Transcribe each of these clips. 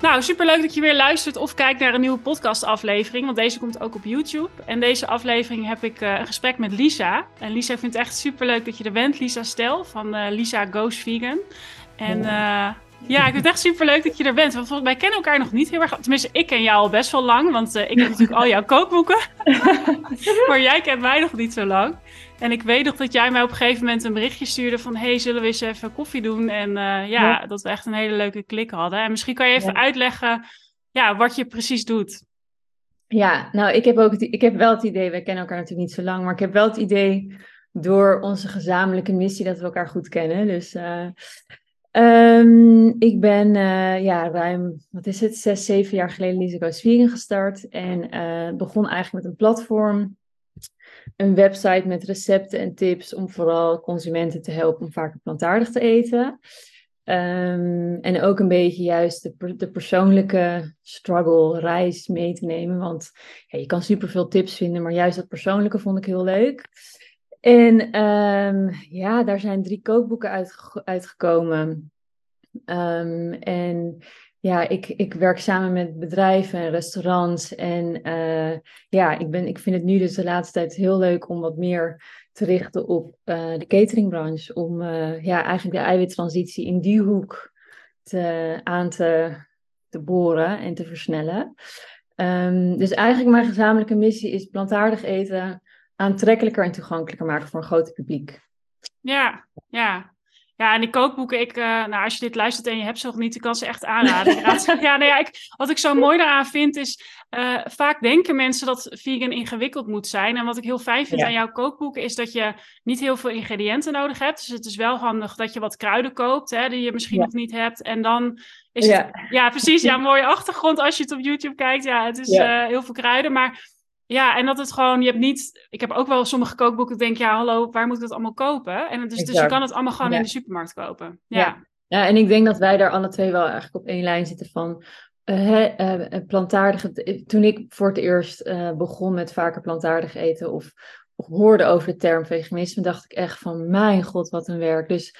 Nou, superleuk dat je weer luistert of kijkt naar een nieuwe podcastaflevering, want deze komt ook op YouTube. En deze aflevering heb ik uh, een gesprek met Lisa. En Lisa vindt het echt superleuk dat je er bent, Lisa Stel van uh, Lisa Goes Vegan. En uh, ja, ik vind het echt superleuk dat je er bent. Want wij kennen elkaar nog niet heel erg. Tenminste, ik ken jou al best wel lang, want ik heb natuurlijk al jouw kookboeken. maar jij kent mij nog niet zo lang. En ik weet nog dat jij mij op een gegeven moment een berichtje stuurde van... hey, zullen we eens even koffie doen? En uh, ja, ja, dat we echt een hele leuke klik hadden. En misschien kan je even ja. uitleggen ja, wat je precies doet. Ja, nou, ik heb, ook het, ik heb wel het idee... wij kennen elkaar natuurlijk niet zo lang... maar ik heb wel het idee door onze gezamenlijke missie... dat we elkaar goed kennen. Dus uh, um, ik ben uh, ja, ruim, wat is het, zes, zeven jaar geleden... Lisa Goes gestart. En begon eigenlijk met een platform een website met recepten en tips om vooral consumenten te helpen om vaker plantaardig te eten. Um, en ook een beetje juist de, de, persoonlijke struggle, reis mee te nemen. Want ja, je kan superveel tips vinden, maar juist dat persoonlijke vond ik heel leuk. En um, ja, daar zijn drie kookboeken uitge uitgekomen. Um, en ja, ik, ik werk samen met bedrijven en restaurants. En uh, ja, ik, ben, ik vind het nu dus de laatste tijd heel leuk om wat meer te richten op uh, de cateringbranche. Om uh, ja, eigenlijk de eiwittransitie in die hoek te, aan te, te boren en te versnellen. Um, dus eigenlijk mijn gezamenlijke missie is plantaardig eten aantrekkelijker en toegankelijker maken voor een groot publiek. Ja, ja. Ja, en die kookboeken, ik, uh, nou, als je dit luistert en je hebt ze nog niet, ik kan ze echt aanraden. ja, nou ja, ik, wat ik zo mooi daaraan vind is, uh, vaak denken mensen dat vegan ingewikkeld moet zijn. En wat ik heel fijn vind ja. aan jouw kookboeken is dat je niet heel veel ingrediënten nodig hebt. Dus het is wel handig dat je wat kruiden koopt, hè, die je misschien ja. nog niet hebt. En dan is ja. het, ja precies, ja, mooie achtergrond als je het op YouTube kijkt. Ja, het is uh, heel veel kruiden, maar ja, en dat het gewoon, je hebt niet. Ik heb ook wel sommige kookboeken, denk ja, hallo, waar moet ik dat allemaal kopen? En is, dus je kan het allemaal gewoon ja. in de supermarkt kopen. Ja. ja. Ja. en ik denk dat wij daar alle twee wel eigenlijk op één lijn zitten van. Uh, uh, plantaardige. Toen ik voor het eerst uh, begon met vaker plantaardig eten of, of, hoorde over de term veganisme, dacht ik echt van: mijn god, wat een werk. Dus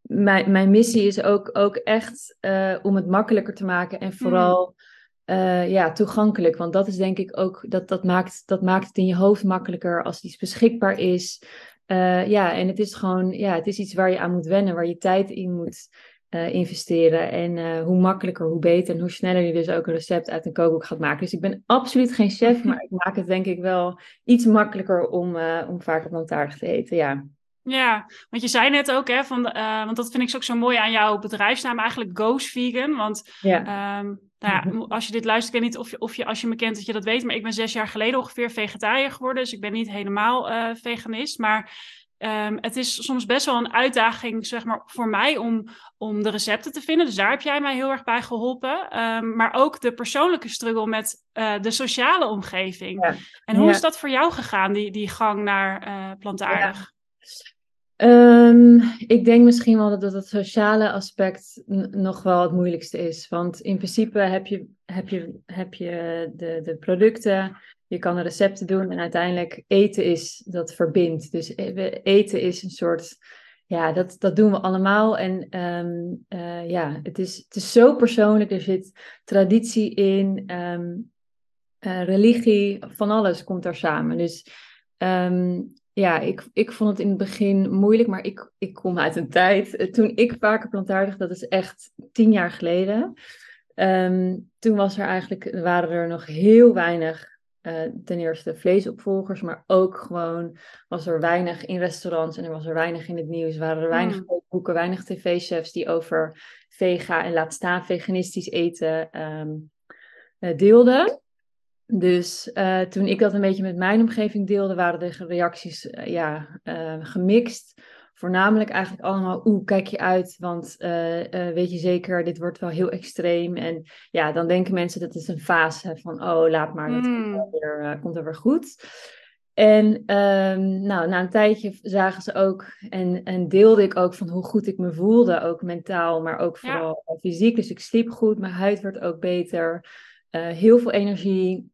mijn, mijn missie is ook, ook echt om het makkelijker te maken en vooral. Mm uh, ja, toegankelijk. Want dat is denk ik ook, dat, dat, maakt, dat maakt het in je hoofd makkelijker als iets beschikbaar is. Uh, ja, en het is gewoon, ja, het is iets waar je aan moet wennen, waar je tijd in moet uh, investeren. En hoe makkelijker, hoe beter en hoe sneller je dus ook een recept uit een kookboek gaat maken. Dus ik ben absoluut geen chef, maar ik maak het denk ik wel iets makkelijker om, om vaker plantaardig te eten, ja. Ja, want je zei net ook, hè, van, want dat vind ik ook zo mooi aan jouw bedrijfsnaam, eigenlijk Goes Vegan. Want ja. um, nou ja, als je dit luistert, ik weet niet of je, of je, als je me kent, dat je dat weet, maar ik ben zes jaar geleden ongeveer vegetariër geworden, dus ik ben niet helemaal uh, veganist. Maar um, het is soms best wel een uitdaging, zeg maar, voor mij om, om de recepten te vinden. Dus daar heb jij mij heel erg bij geholpen. Um, maar ook de persoonlijke struggle met uh, de sociale omgeving. Ja. En hoe Ja. is dat voor jou gegaan, die, die gang naar uh, plantaardig? Um, ik denk misschien wel dat, het sociale aspect nog wel het moeilijkste is. Want in principe heb je, heb je, heb je de, de producten, je kan de recepten doen en uiteindelijk eten is dat verbindt. Dus e- eten is een soort, ja, dat, dat doen we allemaal. En um, ja, het is, het is zo persoonlijk, er zit traditie in, um, religie, van alles komt daar samen. Dus ja, ik, ik vond het in het begin moeilijk, maar ik, ik kom uit een tijd. eh, Toen ik vaker plantaardig, dat is echt tien jaar geleden. Um, toen was er eigenlijk, waren er nog heel weinig, uh, ten eerste vleesopvolgers, maar ook gewoon was er weinig in restaurants en er was er weinig in het nieuws. Waren er weinig Mm. kookboeken, weinig tv-chefs die over vega en laat staan veganistisch eten um, uh, deelden. Dus uh, toen ik dat een beetje met mijn omgeving deelde, waren de reacties uh, ja, uh, gemixt. Voornamelijk eigenlijk allemaal, oeh, kijk je uit, want weet je zeker, dit wordt wel heel extreem. En ja, dan denken mensen dat is een fase van, oh, laat maar, dat Mm. komt, wel weer, komt er weer goed. En um, nou, na een tijdje zagen ze ook en, en deelde ik ook van hoe goed ik me voelde, ook mentaal, maar ook Ja. vooral fysiek. Dus ik sliep goed, mijn huid werd ook beter, uh, heel veel energie.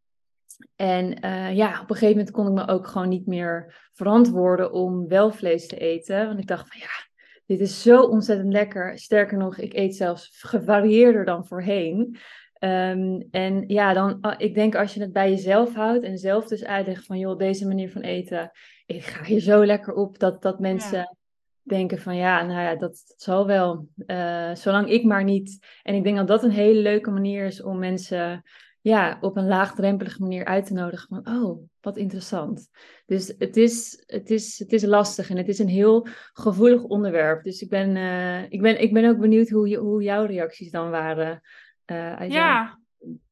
En uh, ja, op een gegeven moment kon ik me ook gewoon niet meer verantwoorden om wel vlees te eten. Want ik dacht van ja, dit is zo ontzettend lekker. Sterker nog, ik eet zelfs gevarieerder dan voorheen. Ehm, en ja, dan, ah, ik denk als je het bij jezelf houdt en zelf dus uitlegt van, joh, deze manier van eten, ik ga hier zo lekker op, dat, dat mensen denken van, ja, nou ja, dat, zal wel, uh, zolang ik maar niet. En ik denk dat dat een hele leuke manier is om mensen ja, op een laagdrempelige manier uit te nodigen van, oh, wat interessant. Dus het is, het is, het is lastig en het is een heel gevoelig onderwerp. Dus ik ben, uh, ik ben, ik ben ook benieuwd hoe, je, hoe jouw reacties dan waren. Uh, ja.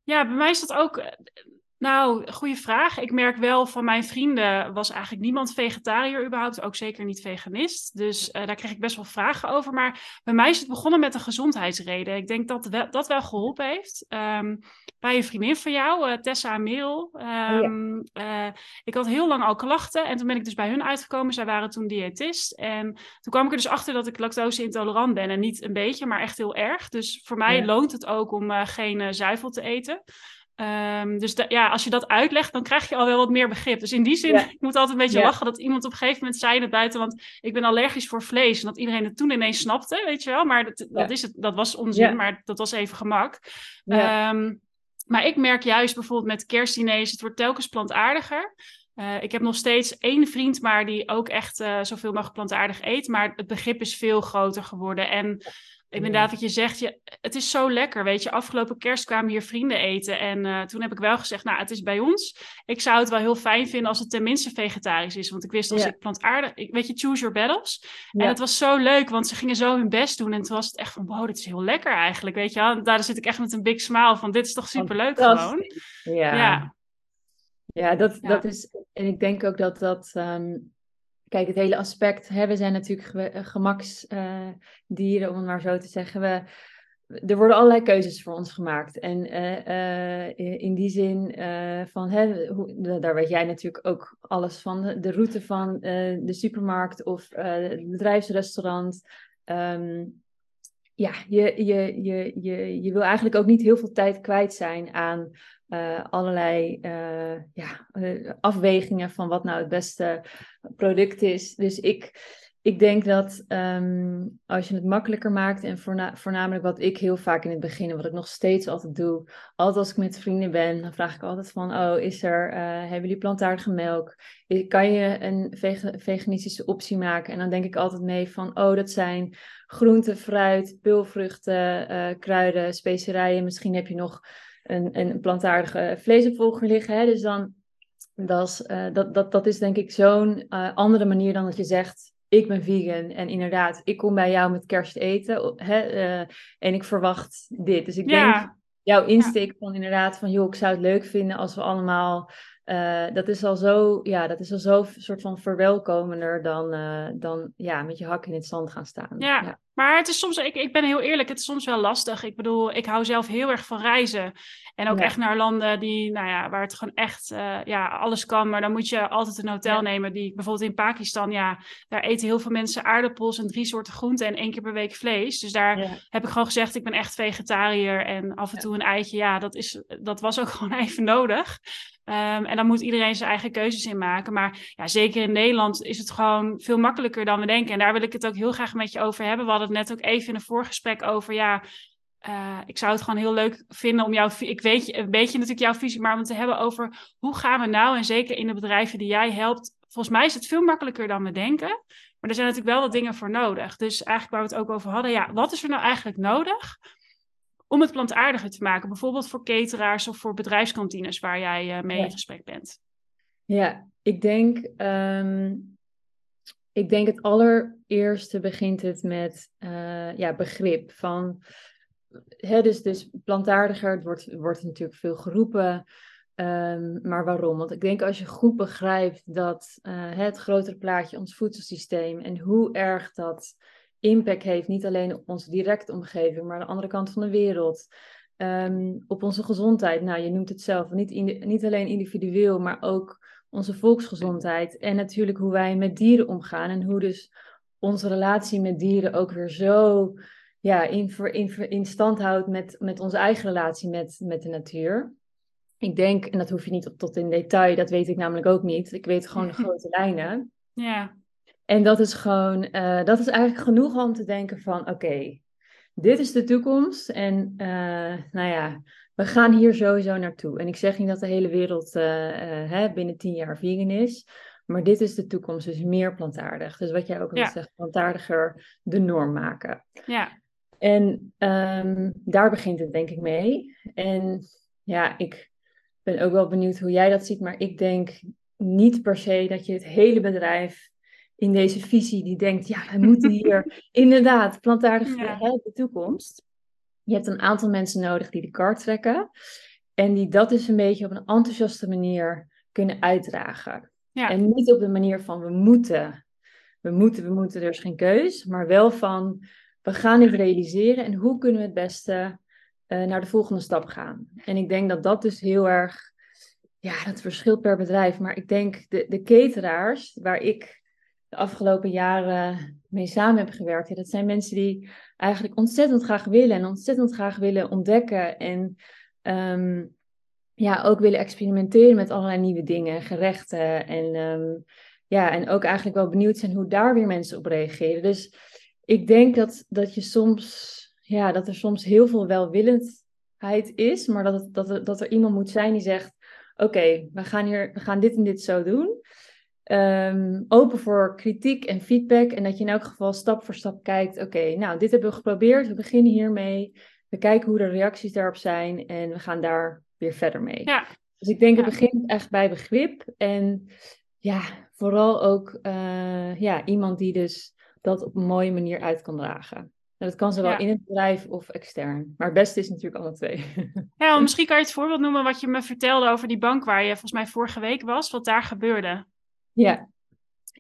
ja, bij mij is dat ook nou, goede vraag. Ik merk wel van mijn vrienden was eigenlijk niemand vegetariër überhaupt, ook zeker niet veganist. Dus uh, daar kreeg ik best wel vragen over. Maar bij mij is het begonnen met een gezondheidsreden. Ik denk dat wel, dat wel geholpen heeft. Um, bij een vriendin van jou, uh, Tessa Merel. Um, uh, ik had heel lang al klachten en toen ben ik dus bij hun uitgekomen. Zij waren toen diëtist. En toen kwam ik er dus achter dat ik lactose intolerant ben. En niet een beetje, maar echt heel erg. Dus voor mij loont het ook om geen zuivel te eten. Um, dus ja, als je dat uitlegt, dan krijg je al wel wat meer begrip. Dus in die zin, ik moet altijd een beetje lachen dat iemand op een gegeven moment zei in het buitenland, ik ben allergisch voor vlees. En dat iedereen het toen ineens snapte, weet je wel. Maar dat, dat, is het, dat was onzin, maar dat was even gemak. Um, maar ik merk juist bijvoorbeeld met kerstdiners, het wordt telkens plantaardiger. Uh, ik heb nog steeds één vriend, maar die ook echt uh, zoveel mogelijk plantaardig eet. Maar het begrip is veel groter geworden. En Inderdaad, wat je zegt, je, het is zo lekker. Weet je, afgelopen kerst kwamen hier vrienden eten. En uh, toen heb ik wel gezegd, nou, het is bij ons. Ik zou het wel heel fijn vinden als het tenminste vegetarisch is. Want ik wist als ik plantaardig, ik, weet je, choose your battles. En het was zo leuk, want ze gingen zo hun best doen. En toen was het echt van, wow, dit is heel lekker eigenlijk. Weet je, daar zit ik echt met een big smile van, dit is toch superleuk gewoon. Ja. ja. Ja, dat, dat is. En ik denk ook dat dat. Um, kijk, het hele aspect, hè, we zijn natuurlijk ge gemaksdieren, uh, om het maar zo te zeggen. We, er worden allerlei keuzes voor ons gemaakt. En uh, in die zin van, hè, hoe, daar weet jij natuurlijk ook alles van, de route van de supermarkt of het bedrijfsrestaurant. Um, ja, je, je, je, je, je wil eigenlijk ook niet heel veel tijd kwijt zijn aan uh, allerlei uh, ja, uh, afwegingen van wat nou het beste product is. Dus ik, ik denk dat um, als je het makkelijker maakt en voorna voornamelijk wat ik heel vaak in het begin wat ik nog steeds altijd doe, altijd als ik met vrienden ben, dan vraag ik altijd van, oh, is er, hebben jullie plantaardige melk? Kan je een veganistische optie maken? En dan denk ik altijd mee van, oh, dat zijn groenten, fruit, pulvruchten, kruiden, specerijen. Misschien heb je nog een, een plantaardige vleesopvolger liggen. Hè? Dus dan, dat is, uh, dat, dat, dat is denk ik zo'n uh, andere manier dan dat je zegt, ik ben vegan en inderdaad, ik kom bij jou met kerst eten hè, uh, en ik verwacht dit. Dus ik ja. denk, jouw insteek ja. van inderdaad van, joh, ik zou het leuk vinden als we allemaal... dat is al zo, ja, dat is al zo soort van verwelkomender dan, dan ja, met je hak in het zand gaan staan. Ja, ja. Maar het is soms, ik, ik ben heel eerlijk, het is soms wel lastig. Ik bedoel, ik hou zelf heel erg van reizen. En ook echt naar landen die, nou ja, waar het gewoon echt, uh, ja, alles kan. Maar dan moet je altijd een hotel nemen. Die bijvoorbeeld in Pakistan, ja, daar eten heel veel mensen aardappels en drie soorten groenten en één keer per week vlees. Dus daar heb ik gewoon gezegd, ik ben echt vegetariër. En af en toe een eitje, ja, dat, is, dat was ook gewoon even nodig. Um, en dan moet iedereen zijn eigen keuzes in maken. Maar ja, zeker in Nederland is het gewoon veel makkelijker dan we denken. En daar wil ik het ook heel graag met je over hebben. We hadden het net ook even in een voorgesprek over. Ja, uh, ik zou het gewoon heel leuk vinden om jou. Ik weet een beetje natuurlijk jouw visie, maar om te hebben over hoe gaan we nou, en zeker in de bedrijven die jij helpt. Volgens mij is het veel makkelijker dan we denken. Maar er zijn natuurlijk wel wat dingen voor nodig. Dus eigenlijk waar we het ook over hadden, ja, wat is er nou eigenlijk nodig om het plantaardiger te maken. Bijvoorbeeld voor cateraars of voor bedrijfskantines waar jij uh, mee in gesprek bent. Ja, ik denk, um, ik denk het allereerste begint het met uh, ja, begrip van... Hè, dus, dus plantaardiger, het wordt, wordt natuurlijk veel geroepen. Um, maar waarom? Want ik denk als je goed begrijpt dat uh, het grotere plaatje, ons voedselsysteem en hoe erg dat impact heeft, niet alleen op onze directe omgeving, maar aan de andere kant van de wereld. Um, op onze gezondheid. Nou, je noemt het zelf, niet, in, niet alleen individueel, maar ook onze volksgezondheid. En natuurlijk hoe wij met dieren omgaan en hoe dus onze relatie met dieren ook weer zo ja, in, in, in stand houdt met, met onze eigen relatie met, met de natuur. Ik denk, en dat hoef je niet tot in detail, dat weet ik namelijk ook niet. Ik weet gewoon de grote lijnen. Ja. En dat is gewoon, uh, dat is eigenlijk genoeg om te denken van, oké, okay, dit is de toekomst. En uh, nou ja, we gaan hier sowieso naartoe. En ik zeg niet dat de hele wereld eh, eh, hè, binnen tien jaar vegan is. Maar dit is de toekomst, dus meer plantaardig. Dus wat jij ook al Ja. zegt, plantaardiger de norm maken. Ja, En ehm, daar begint het denk ik mee. En ja, ik ben ook wel benieuwd hoe jij dat ziet. Maar ik denk niet per se dat je het hele bedrijf in deze visie die denkt, ja, we moeten hier inderdaad plantaardig Ja. hè, de toekomst. Je hebt een aantal mensen nodig die de kar trekken. En die dat dus een beetje op een enthousiaste manier kunnen uitdragen. Ja. En niet op de manier van we moeten, we moeten, we moeten, er is geen keus. Maar wel van we gaan dit realiseren en hoe kunnen we het beste eh, naar de volgende stap gaan. En ik denk dat dat dus heel erg, ja, dat verschilt per bedrijf. Maar ik denk de, de cateraars, waar ik de afgelopen jaren mee samen heb gewerkt, dat zijn mensen die eigenlijk ontzettend graag willen en ontzettend graag willen ontdekken en ehm, ja, ook willen experimenteren met allerlei nieuwe dingen, gerechten en ehm, ja, en ook eigenlijk wel benieuwd zijn hoe daar weer mensen op reageren. Dus ik denk dat, dat je soms, ja, dat er soms heel veel welwillendheid is, maar dat, het, dat, er, dat er iemand moet zijn die zegt: Oké, we gaan hier, we gaan dit en dit zo doen. Ehm, open voor kritiek en feedback. En dat je in elk geval stap voor stap kijkt: Oké, nou, dit hebben we geprobeerd. We beginnen hiermee. We kijken hoe de reacties daarop zijn. En we gaan daar weer verder mee. ja, Dus ik denk, Ja. het begint echt bij begrip. En ja, vooral ook eh, ja, iemand die dus dat op een mooie manier uit kan dragen. En dat kan zowel Ja. in het bedrijf of extern. Maar het beste is natuurlijk alle twee. ja misschien kan je het voorbeeld noemen wat je me vertelde over die bank waar je volgens mij vorige week was, wat daar gebeurde. Ja,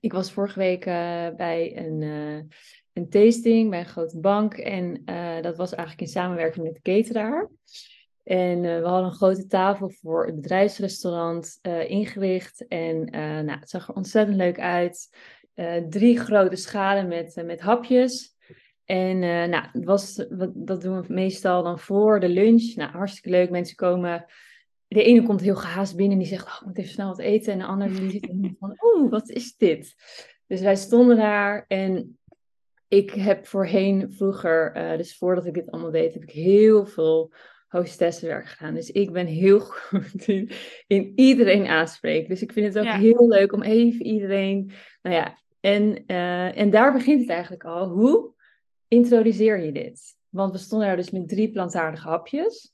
ik was vorige week eh, bij een, eh, een tasting bij een grote bank. En eh, dat was eigenlijk in samenwerking met de cateraar. En we hadden een grote tafel voor het bedrijfsrestaurant ingericht. En nou, het zag er ontzettend leuk uit. Drie grote schalen met, met hapjes. En nou, was, dat doen we meestal dan voor de lunch. Nou, hartstikke leuk. Mensen komen. De ene komt heel gehaast binnen en die zegt: Oh, ik moet even snel wat eten. En de andere die zit van: Oeh, wat is dit? Dus wij stonden daar en ik heb voorheen, vroeger, eh, dus voordat ik dit allemaal deed, heb ik heel veel hostessenwerk gedaan. Dus ik ben heel goed in, in iedereen aanspreken. Dus ik vind het ook Ja. heel leuk om even iedereen. Nou ja, en, eh, en daar begint het eigenlijk al. Hoe introduceer je dit? Want we stonden daar dus met drie plantaardige hapjes.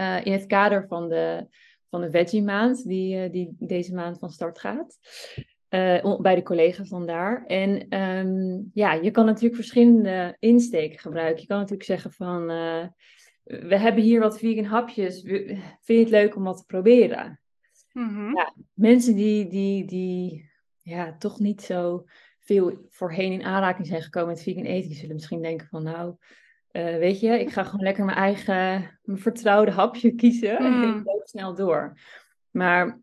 Eh, in het kader van de, van de Veggie Maand, die, eh, die deze maand van start gaat. eh, bij de collega's dan daar. En ehm, ja, je kan natuurlijk verschillende insteken gebruiken. Je kan natuurlijk zeggen van, we hebben hier wat vegan hapjes. Vind je het leuk om wat te proberen? Mhm. Ja. Mensen die, die, die ja, toch niet zo veel voorheen in aanraking zijn gekomen met vegan eten, die zullen misschien denken van nou, eh, weet je, ik ga gewoon lekker mijn eigen, mijn vertrouwde hapje kiezen en ik loop snel door. Maar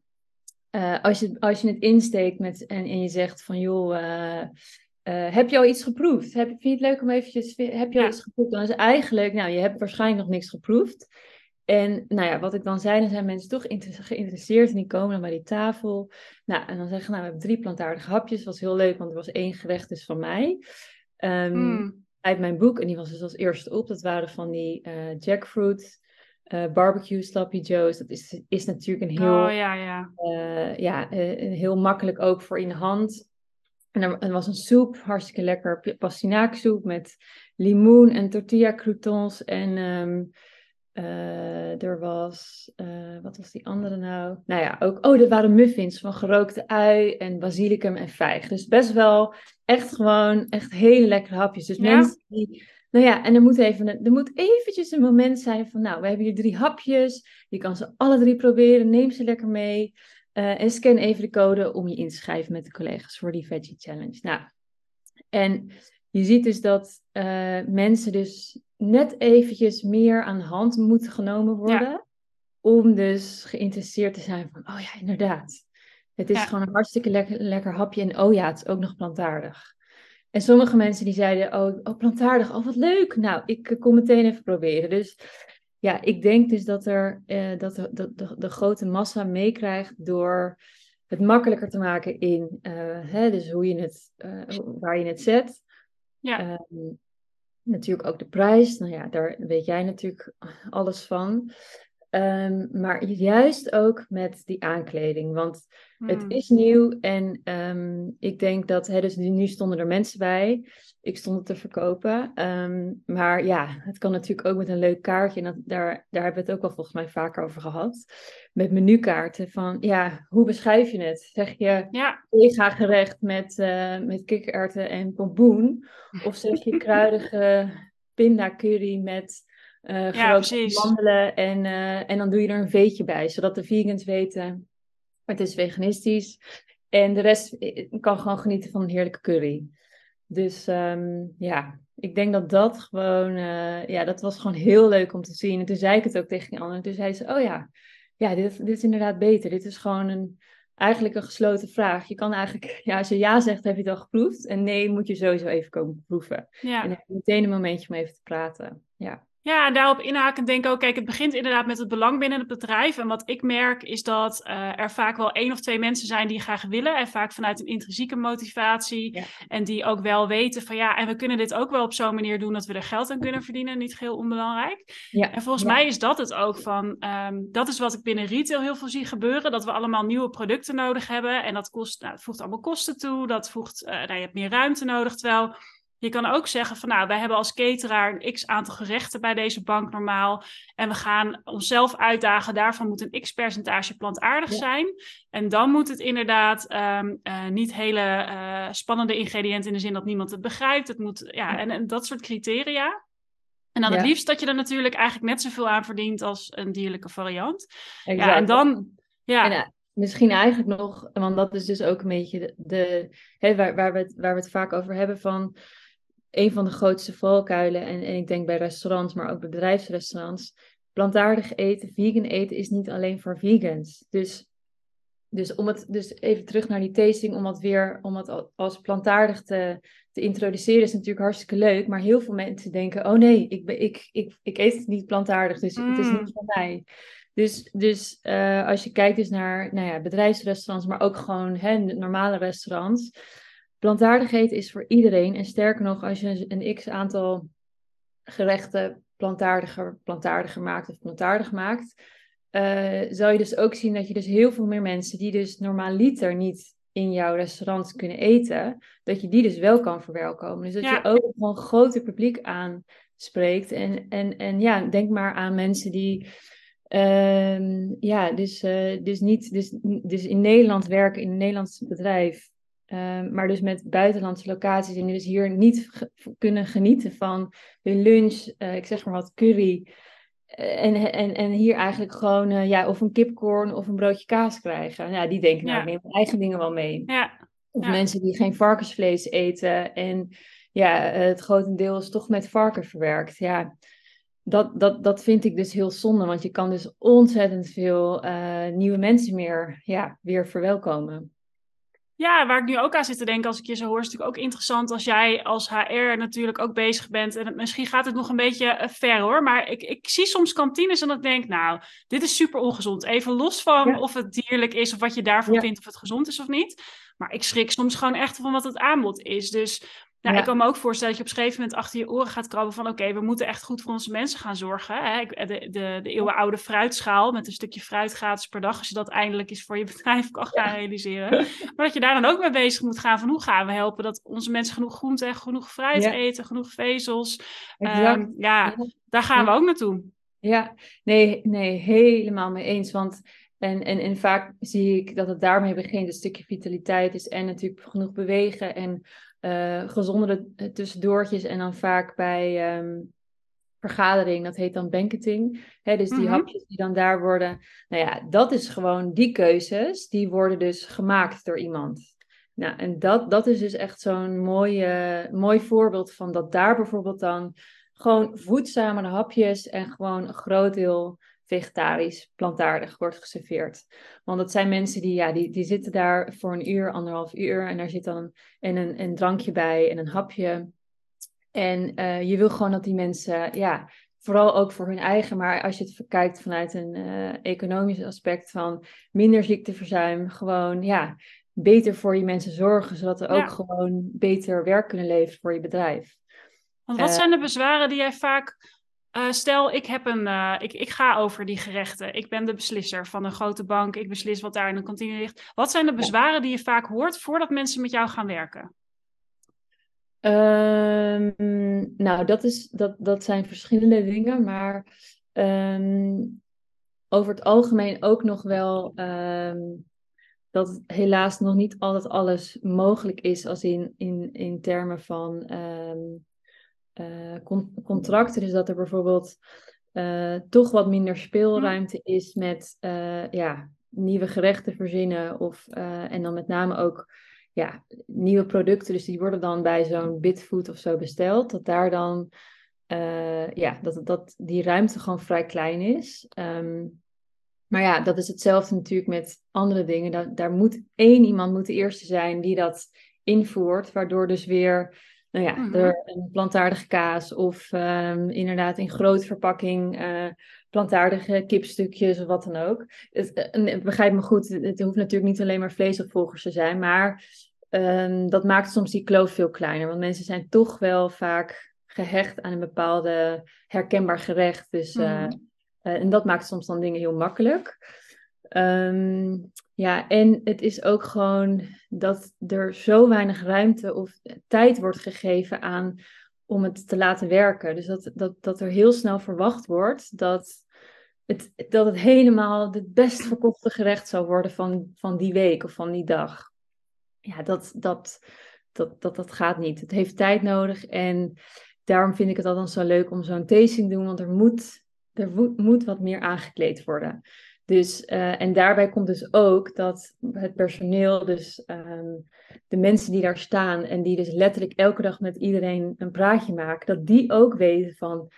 eh, als, je, als je het insteekt met, en, en je zegt van joh, eh, heb je al iets geproefd? Heb, vind je het leuk om eventjes, heb je al Ja. iets geproefd? Dan is eigenlijk, nou, je hebt waarschijnlijk nog niks geproefd. En nou ja, wat ik dan zei, dan zijn mensen toch geïnteresseerd en die komen dan bij die tafel. Nou, en dan zeggen nou, we hebben drie plantaardige hapjes. was heel leuk, want er was één gerecht dus van mij. Ehm, Mm. Uit mijn boek, en die was dus als eerste op. Dat waren van die eh, jackfruit, eh, barbecue sloppy joes. Dat is, is natuurlijk een heel Oh ja, ja. eh, ja, heel makkelijk ook voor in de hand. En er, er was een soep, hartstikke lekker, pastinaaksoep met limoen en tortilla croutons. En ehm, eh, er was, eh, wat was die andere nou? Nou ja, ook, oh, er waren muffins van gerookte ui en basilicum en vijg. Dus best wel echt gewoon, echt hele lekkere hapjes. Dus Ja. mensen die, nou ja, en er moet even, er moet eventjes een moment zijn van, nou, we hebben hier drie hapjes. Je kan ze alle drie proberen, neem ze lekker mee. Eh, en scan even de code om je in te schrijven met de collega's voor die Veggie Challenge. Nou, en je ziet dus dat mensen dus net eventjes meer aan de hand moeten genomen worden. Om dus geïnteresseerd te zijn van, oh ja, inderdaad. Het is Ja. gewoon een hartstikke lekker, lekker hapje. En oh ja, het is ook nog plantaardig. En sommige mensen die zeiden, oh, oh plantaardig, oh wat leuk. Nou, ik eh, kom meteen even proberen. Dus ja, ik denk dus dat er eh, dat de, de, de, de grote massa meekrijgt door het makkelijker te maken in, eh, hè, dus hoe je het, eh, waar je het zet. Ja. Ehm, Natuurlijk ook de prijs. Nou ja, daar weet jij natuurlijk alles van. Ehm, maar juist ook met die aankleding. Want het Hmm. is nieuw en ehm, ik denk dat, hè, dus nu, stonden er mensen bij. Ik stond het te verkopen. Ehm, maar ja, het kan natuurlijk ook met een leuk kaartje. En dat, daar, daar hebben we het ook al volgens mij vaker over gehad. Met menukaarten van, ja, hoe beschrijf je het? Zeg je Ja, vega gerecht met, eh met kikkererwten en pompoen? Of zeg je kruidige pinda curry met ja, precies. amandelen en, eh, en dan doe je er een veetje bij, zodat de vegans weten het is veganistisch. En de rest eh, kan gewoon genieten van een heerlijke curry. Dus ehm, ja, ik denk dat dat gewoon, ja, dat was gewoon heel leuk om te zien. En toen zei ik het ook tegen die anderen. Toen zei ze, oh ja, ja, dit, dit is inderdaad beter. Dit is gewoon een, eigenlijk een gesloten vraag. Je kan eigenlijk, ja, als je ja zegt, heb je het al geproefd. En nee, moet je sowieso even komen proeven. En Ja. dan heb je meteen een momentje om even te praten. Ja, Ja, en daarop inhaken denk ik ook, kijk, het begint inderdaad met het belang binnen het bedrijf. En wat ik merk is dat eh, er vaak wel één of twee mensen zijn die graag willen. En vaak vanuit een intrinsieke motivatie. Ja. En die ook wel weten van ja, en we kunnen dit ook wel op zo'n manier doen dat we er geld aan kunnen verdienen. Niet geheel onbelangrijk. ja, En volgens ja. mij is dat het ook van, ehm, dat is wat ik binnen retail heel veel zie gebeuren. Dat we allemaal nieuwe producten nodig hebben. En dat, kost, nou, dat voegt allemaal kosten toe. Dat voegt, eh, nou, je hebt meer ruimte nodig. Terwijl je kan ook zeggen van nou, wij hebben als cateraar een x aantal gerechten bij deze bank normaal. En we gaan onszelf uitdagen. Daarvan moet een x percentage plantaardig Ja. zijn. En dan moet het inderdaad ehm, eh, niet hele eh, spannende ingrediënten in de zin dat niemand het begrijpt. Het moet, ja, en, en dat soort criteria. En dan Ja. het liefst dat je er natuurlijk eigenlijk net zoveel aan verdient als een dierlijke variant. Ja, en dan, ja, En, eh, misschien eigenlijk nog, want dat is dus ook een beetje de, de hè, waar, waar, we het, waar we het vaak over hebben van een van de grootste valkuilen. En, en ik denk bij restaurants, maar ook bij bedrijfsrestaurants. Plantaardig eten, vegan eten is niet alleen voor vegans. Dus, dus om het dus even terug naar die tasting, om het weer om het al- als plantaardig te, te introduceren, is natuurlijk hartstikke leuk. Maar heel veel mensen denken: oh nee, ik, ben, ik, ik, ik eet het niet plantaardig, dus het is Mm. niet van mij. Dus, dus eh, als je kijkt dus naar nou ja, bedrijfsrestaurants, maar ook gewoon hè, normale restaurants. Plantaardig eten is voor iedereen. En sterker nog, als je een, x aantal gerechten plantaardiger, plantaardiger maakt of plantaardig maakt, eh, zal je dus ook zien dat je dus heel veel meer mensen die dus normaaliter niet in jouw restaurant kunnen eten, dat je die dus wel kan verwelkomen. Dus dat Ja. je ook gewoon een groter publiek aanspreekt. En, en, en ja, denk maar aan mensen die Ehm, ja, dus, eh, dus, niet, dus, dus in Nederland werken, in een Nederlands bedrijf, ehm, maar dus met buitenlandse locaties en dus hier niet ge- kunnen genieten van hun lunch, eh, ik zeg maar wat, curry. eh, en, en, en hier eigenlijk gewoon, eh, ja, of een kipcorn of een broodje kaas krijgen. Ja, die denken, nou, Ja. ik neem mijn eigen dingen wel mee. ja, Of Ja. mensen die geen varkensvlees eten en ja, het grotendeel is toch met varken verwerkt. Ja, dat, dat, dat vind ik dus heel zonde, want je kan dus ontzettend veel nieuwe mensen meer ja, weer verwelkomen. Ja, waar ik nu ook aan zit te denken als ik je zo hoor, is natuurlijk ook interessant als jij als HR natuurlijk ook bezig bent. En het, misschien gaat het nog een beetje eh, ver hoor, maar ik, ik zie soms kantines en ik denk, nou, dit is super ongezond. Even los van Ja. of het dierlijk is of wat je daarvan Ja. vindt of het gezond is of niet. Maar ik schrik soms gewoon echt van wat het aanbod is. Dus nou, Ja. ik kan me ook voorstellen dat je op een gegeven moment achter je oren gaat krabben van oké, we moeten echt goed voor onze mensen gaan zorgen. Hè? De, de, de eeuwenoude fruitschaal met een stukje fruit gratis per dag, als je dat eindelijk eens voor je bedrijf kan gaan realiseren. Maar dat je daar dan ook mee bezig moet gaan van hoe gaan we helpen dat onze mensen genoeg groente en genoeg fruit Ja. eten, genoeg vezels. Ehm, ja, daar gaan we ook naartoe. Ja, nee, nee, helemaal mee eens. Want en, en, en vaak zie ik dat het daarmee begint. Een stukje vitaliteit is en natuurlijk genoeg bewegen en eh gezondere tussendoortjes. En dan vaak bij ehm, vergadering, dat heet dan banqueting. Hè, dus die Mhm. hapjes die dan daar worden. Nou ja, dat is gewoon die keuzes, die worden dus gemaakt door iemand. Nou, en dat, dat is dus echt zo'n mooi, eh, mooi voorbeeld van dat daar bijvoorbeeld dan gewoon voedzamere hapjes en gewoon een groot deel vegetarisch, plantaardig wordt geserveerd. Want dat zijn mensen die, ja, die, die zitten daar voor een uur, anderhalf uur en daar zit dan een, een, een drankje bij en een hapje. En eh, je wil gewoon dat die mensen, ja, vooral ook voor hun eigen, maar als je het kijkt vanuit een eh, economisch aspect van minder ziekteverzuim, gewoon, ja, beter voor je mensen zorgen, zodat er ook gewoon beter werk kunnen leveren voor je bedrijf. Want wat zijn de bezwaren die jij vaak uh, stel, ik, heb een, uh, ik, ik ga over die gerechten. Ik ben de beslisser van een grote bank. Ik beslis wat daar in de kantine ligt. Wat zijn de bezwaren die je vaak hoort voordat mensen met jou gaan werken? Um, nou, dat, is, dat, dat zijn verschillende dingen. Maar um, over het algemeen ook nog wel um, dat helaas nog niet altijd alles mogelijk is. Als in, in, in termen van uh, contracten. Dus dat er bijvoorbeeld uh, toch wat minder speelruimte is met uh, ja, nieuwe gerechten verzinnen. Of, en dan met name ook ja, nieuwe producten. Dus die worden dan bij zo'n Bitfood of zo besteld. Dat daar dan ja, dat, dat die ruimte gewoon vrij klein is. Um, maar ja, dat is hetzelfde natuurlijk met andere dingen. Daar, daar moet één iemand moet de eerste zijn die dat invoert. Waardoor dus weer nou ja, mm een plantaardige kaas of um, inderdaad in grote verpakking uh, plantaardige kipstukjes of wat dan ook. Het, uh, begrijp me goed, het hoeft natuurlijk niet alleen maar vleesopvolgers te zijn, maar um, dat maakt soms die kloof veel kleiner. Want mensen zijn toch wel vaak gehecht aan een bepaalde herkenbaar gerecht. Dus, mm en dat maakt soms dan dingen heel makkelijk. Um, ja, en het is ook gewoon dat er zo weinig ruimte of tijd wordt gegeven aan om het te laten werken. Dus dat, dat, dat er heel snel verwacht wordt dat het, dat het helemaal het best verkochte gerecht zou worden van, van die week of van die dag. Ja, dat, dat, dat, dat, dat gaat niet. Het heeft tijd nodig en daarom vind ik het altijd zo leuk om zo'n tasting te doen, want er moet, er moet wat meer aangekleed worden. Dus, uh, en daarbij komt dus ook dat het personeel, dus um, de mensen die daar staan en die dus letterlijk elke dag met iedereen een praatje maken, dat die ook weten van,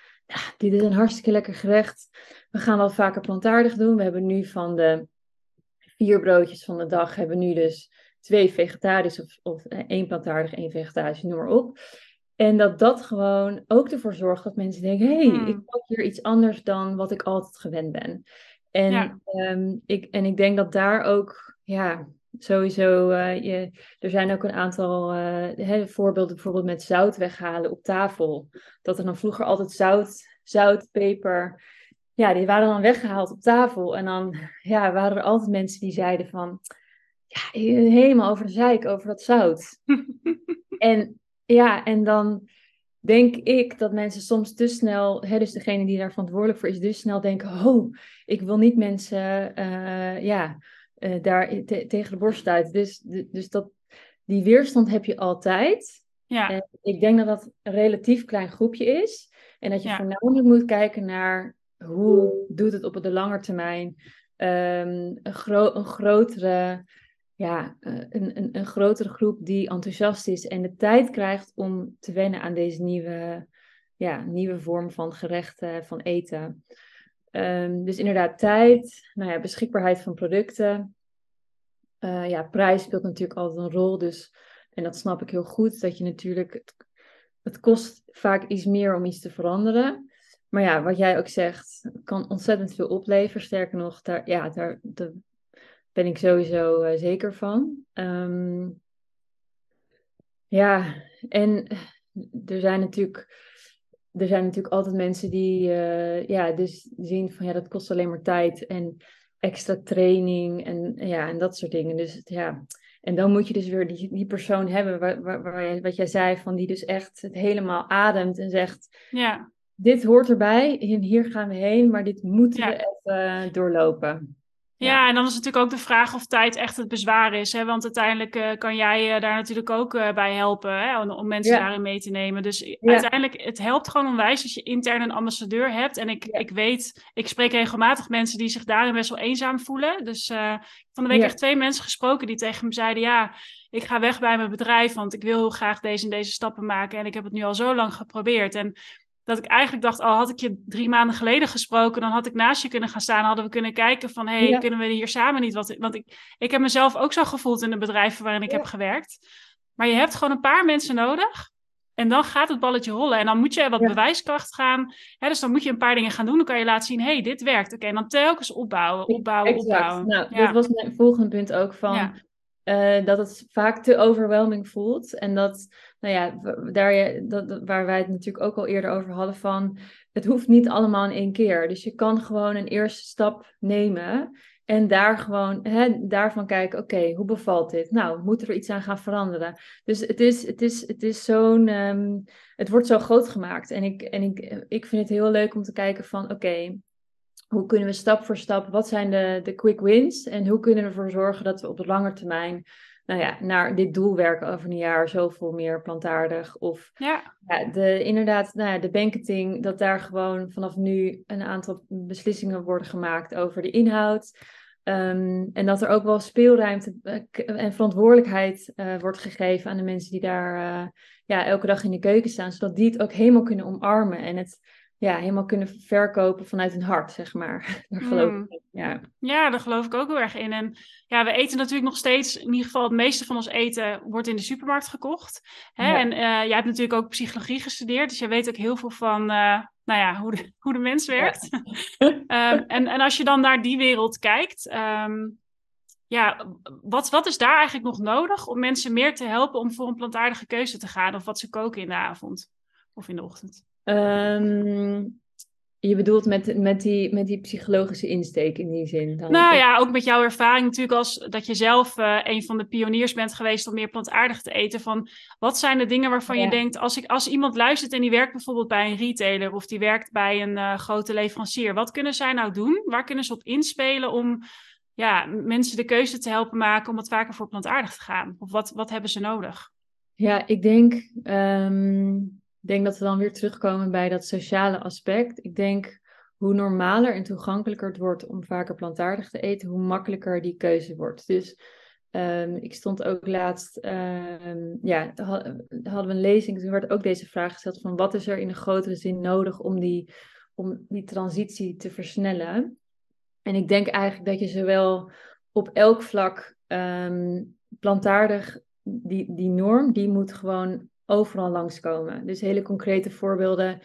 dit is een hartstikke lekker gerecht. We gaan wat vaker plantaardig doen. We hebben nu van de vier broodjes van de dag, hebben nu dus twee vegetarisch of, of eh, één plantaardig, één vegetarisch, noem maar op. En dat dat gewoon ook ervoor zorgt dat mensen denken: hé, hey, hmm. ik pak hier iets anders dan wat ik altijd gewend ben. En, ehm, ik, en ik denk dat daar ook, ja, sowieso, uh, je, er zijn ook een aantal uh, voorbeelden, bijvoorbeeld met zout weghalen op tafel. Dat er dan vroeger altijd zout, zout, peper, ja, die waren dan weggehaald op tafel. En dan ja, waren er altijd mensen die zeiden van, ja, helemaal over de zeik, over dat zout. en ja, en dan denk ik dat mensen soms te snel, hè, dus degene die daar verantwoordelijk voor is, dus snel denken: oh, ik wil niet mensen uh, ja, uh, daar tegen de borst stuiten. Dus, dus dat, die weerstand heb je altijd. Ja. En ik denk dat dat een relatief klein groepje is. En dat je ja. voornamelijk moet kijken naar hoe doet het op de lange termijn um, een, gro een grotere ja, eh, een, een, een grotere groep die enthousiast is en de tijd krijgt om te wennen aan deze nieuwe, ja, nieuwe vorm van gerechten, van eten. Um, dus inderdaad, tijd, nou ja, beschikbaarheid van producten. Uh, ja, prijs speelt natuurlijk altijd een rol. Dus, en dat snap ik heel goed, dat je natuurlijk, het, het kost vaak iets meer om iets te veranderen. Maar ja, wat jij ook zegt, kan ontzettend veel opleveren. Sterker nog, daar, ja, daar, de, ben ik sowieso uh, zeker van. Um, ja, en er zijn natuurlijk, er zijn natuurlijk altijd mensen die uh, ja, dus zien van ja, dat kost alleen maar tijd en extra training en, ja, en dat soort dingen. Dus ja, en dan moet je dus weer die, die persoon hebben waar, waar, waar, wat jij zei, van die dus echt het helemaal ademt en zegt: ja. Dit hoort erbij en hier gaan we heen, maar dit moeten we even doorlopen. Ja, en dan is natuurlijk ook de vraag of tijd echt het bezwaar is. Hè? Want uiteindelijk uh, kan jij uh, daar natuurlijk ook uh, bij helpen hè? Om, om mensen daarin mee te nemen. Dus uiteindelijk, het helpt gewoon onwijs als je intern een ambassadeur hebt. En ik, ik weet, ik spreek regelmatig mensen die zich daarin best wel eenzaam voelen. Dus van de week echt twee mensen gesproken die tegen me zeiden... ja, ik ga weg bij mijn bedrijf, want ik wil heel graag deze en deze stappen maken. En ik heb het nu al zo lang geprobeerd. En dat ik eigenlijk dacht, oh, had ik je drie maanden geleden gesproken, dan had ik naast je kunnen gaan staan. Hadden we kunnen kijken van, hey, kunnen we hier samen niet wat... Want ik, ik heb mezelf ook zo gevoeld in de bedrijven waarin ik heb gewerkt. Maar je hebt gewoon een paar mensen nodig. En dan gaat het balletje rollen. En dan moet je wat bewijskracht gaan. Hè, dus dan moet je een paar dingen gaan doen. Dan kan je laten zien, hey, dit werkt. Oké, en dan telkens opbouwen, opbouwen, opbouwen. Nou, dat was mijn volgende punt ook van... Uh, dat het vaak te overwhelming voelt. En dat nou ja, daar, dat, waar wij het natuurlijk ook al eerder over hadden van, het hoeft niet allemaal in één keer. Dus je kan gewoon een eerste stap nemen en daar gewoon, hè, daarvan kijken, oké, hoe bevalt dit? Nou, moeten we er iets aan gaan veranderen? Dus het is, het is, het is zo'n, ehm, het wordt zo groot gemaakt. En ik, en ik, ik vind het heel leuk om te kijken van, oké, hoe kunnen we stap voor stap, wat zijn de, de quick wins? En hoe kunnen we ervoor zorgen dat we op de lange termijn nou ja, naar dit doel werken over een jaar zoveel meer plantaardig. Of ja. ja de, inderdaad, nou ja, de banketing, dat daar gewoon vanaf nu een aantal beslissingen worden gemaakt over de inhoud. Ehm, en dat er ook wel speelruimte eh, en verantwoordelijkheid uh, wordt gegeven aan de mensen die daar uh, ja, elke dag in de keuken staan, zodat die het ook helemaal kunnen omarmen en het ja, helemaal kunnen verkopen vanuit hun hart, zeg maar. Daar geloof Mm. ik ja. Ja, daar geloof ik ook heel erg in. En ja, we eten natuurlijk nog steeds, in ieder geval het meeste van ons eten wordt in de supermarkt gekocht. Hè? Ja. En eh, jij hebt natuurlijk ook psychologie gestudeerd, dus jij weet ook heel veel van, eh, nou ja, hoe de, hoe de mens werkt. Ehm, en, en als je dan naar die wereld kijkt, ehm, ja, wat, wat is daar eigenlijk nog nodig om mensen meer te helpen om voor een plantaardige keuze te gaan? Of wat ze koken in de avond of in de ochtend? Ehm, je bedoelt met, met, die, met die psychologische insteek in die zin? Dan Nou ja, ook met jouw ervaring natuurlijk als dat je zelf eh, een van de pioniers bent geweest om meer plantaardig te eten. Van wat zijn de dingen waarvan Ja. je denkt, als, ik, als iemand luistert en die werkt bijvoorbeeld bij een retailer of die werkt bij een eh, grote leverancier. Wat kunnen zij nou doen? Waar kunnen ze op inspelen om ja, mensen de keuze te helpen maken om wat vaker voor plantaardig te gaan? Of wat, wat hebben ze nodig? Ja, ik denk, ehm, denk dat we dan weer terugkomen bij dat sociale aspect. Ik denk hoe normaler en toegankelijker het wordt om vaker plantaardig te eten, hoe makkelijker die keuze wordt. Dus ehm, ik stond ook laatst, ehm, ja, ha- hadden we een lezing, toen werd ook deze vraag gesteld van wat is er in een grotere zin nodig om die, om die transitie te versnellen? En ik denk eigenlijk dat je zowel op elk vlak ehm, plantaardig die, die norm, die moet gewoon overal langskomen. Dus hele concrete voorbeelden,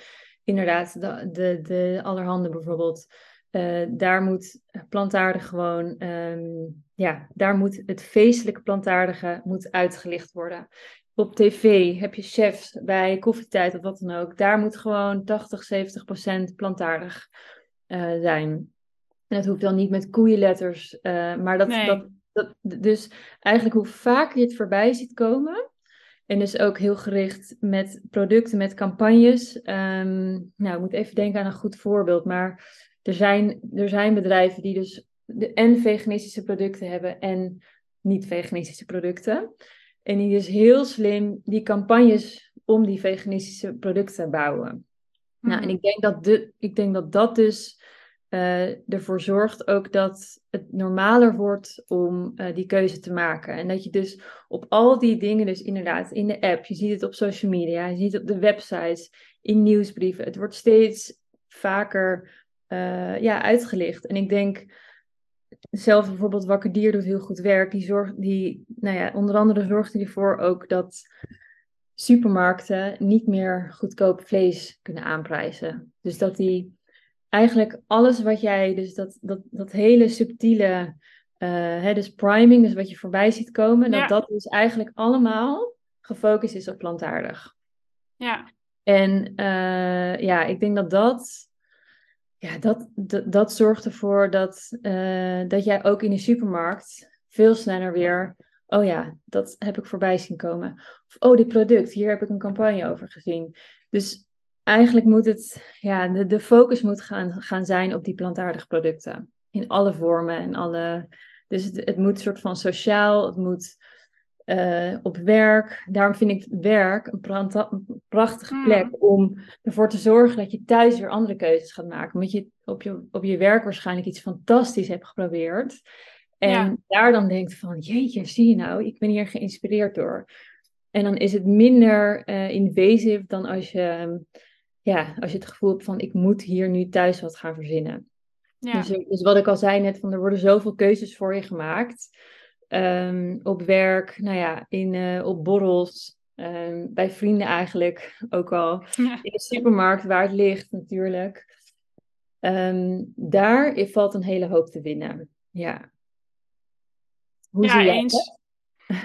inderdaad, de, de, de allerhande bijvoorbeeld. Eh, daar moet plantaardig gewoon, ehm, ja, daar moet het feestelijke plantaardige moet uitgelicht worden. Op tv heb je chefs bij koffietijd of wat dan ook. Daar moet gewoon 80, 70 procent plantaardig eh, zijn. En dat hoeft dan niet met koeienletters, eh, maar dat, Nee. dat, dat, dus eigenlijk hoe vaker je het voorbij ziet komen, en dus ook heel gericht met producten, met campagnes. Ehm, nou, ik moet even denken aan een goed voorbeeld, maar er zijn, er zijn bedrijven die dus de, en veganistische producten hebben en niet-veganistische producten. En die dus heel slim die campagnes om die veganistische producten bouwen. Nou, en ik denk dat, de, ik denk dat dat dus eh, ervoor zorgt ook dat het normaler wordt om eh, die keuze te maken. En dat je dus op al die dingen, dus inderdaad in de app, je ziet het op social media, je ziet het op de websites, in nieuwsbrieven, het wordt steeds vaker eh, ja, uitgelicht. En ik denk zelf bijvoorbeeld Wakker Dier doet heel goed werk. Die zorgt, die, nou ja, onder andere zorgt hij ervoor ook dat supermarkten niet meer goedkoop vlees kunnen aanprijzen. Dus dat die eigenlijk alles wat jij, dus dat, dat, dat hele subtiele, eh, hè, dus priming, dus wat je voorbij ziet komen, Ja. dat dat dus eigenlijk allemaal gefocust is op plantaardig. Ja, En eh, ja, ik denk dat dat, ja, dat, dat, dat zorgt ervoor dat, eh, dat jij ook in de supermarkt veel sneller weer, oh ja, dat heb ik voorbij zien komen. Of oh, dit product, hier heb ik een campagne over gezien. Dus eigenlijk moet het, ja, de, de focus moet gaan, gaan zijn op die plantaardige producten. In alle vormen en alle, dus het, het moet soort van sociaal, het moet eh, op werk. Daarom vind ik werk een, prachtige Mm. plek om ervoor te zorgen dat je thuis weer andere keuzes gaat maken. Omdat je op je, op je werk waarschijnlijk iets fantastisch hebt geprobeerd. En Ja. daar dan denkt van, jeetje, zie je nou, ik ben hier geïnspireerd door. En dan is het minder eh, invasive dan als je, ja, als je het gevoel hebt van, ik moet hier nu thuis wat gaan verzinnen. ja. Dus, er- dus wat ik al zei net, van er worden zoveel keuzes voor je gemaakt. Ehm, op werk, nou ja, in, eh, op borrels, ehm, bij vrienden eigenlijk ook al. Ja. In de supermarkt waar het ligt natuurlijk. Ehm, daar valt een hele hoop te winnen. Ja. Hoe Ja, zie jij eens. dat?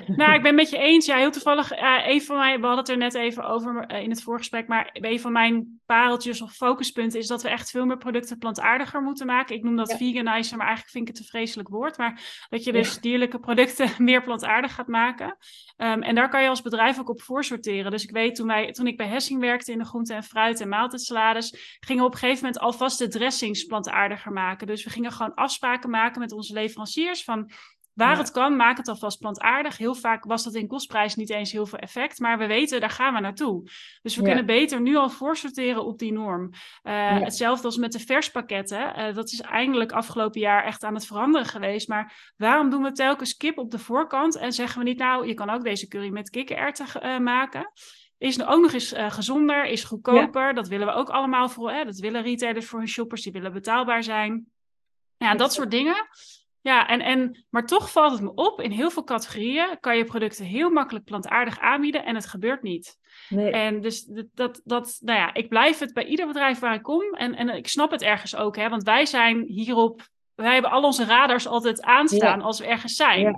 Nou, ik ben het met je eens. Ja, heel toevallig, uh, een van mij, we hadden het er net even over uh, in het voorgesprek, maar een van mijn pareltjes of focuspunten is dat we echt veel meer producten plantaardiger moeten maken. Ik noem dat ja. veganizer, maar eigenlijk vind ik het een vreselijk woord. Maar dat je dus ja. dierlijke producten meer plantaardig gaat maken. Um, en daar kan je als bedrijf ook op voorsorteren. Dus ik weet, toen, wij, toen ik bij Hessing werkte in de groente en fruit en maaltijdsalades, gingen we op een gegeven moment alvast de dressings plantaardiger maken. Dus we gingen gewoon afspraken maken met onze leveranciers van Waar het kan, maak het alvast plantaardig. Heel vaak was dat in kostprijs niet eens heel veel effect, maar we weten, daar gaan we naartoe. Dus we ja. kunnen beter nu al voorsorteren op die norm. Uh, ja. Hetzelfde als met de verspakketten. Uh, dat is eigenlijk afgelopen jaar echt aan het veranderen geweest. Maar waarom doen we telkens kip op de voorkant en zeggen we niet, nou, je kan ook deze curry met kikkererwten uh, maken? Is ook nog eens gezonder, is goedkoper. Dat willen we ook allemaal voor. Hè? Dat willen retailers voor hun shoppers, die willen betaalbaar zijn. Ja, dat soort dingen. Ja, en, en, maar toch valt het me op, in heel veel categorieën kan je producten heel makkelijk plantaardig aanbieden en het gebeurt niet. Nee. En dus dat, dat, nou ja, ik blijf het bij ieder bedrijf waar ik kom en, en ik snap het ergens ook, hè, want wij zijn hierop, wij hebben al onze radars altijd aanstaan ja. als we ergens zijn. Ja.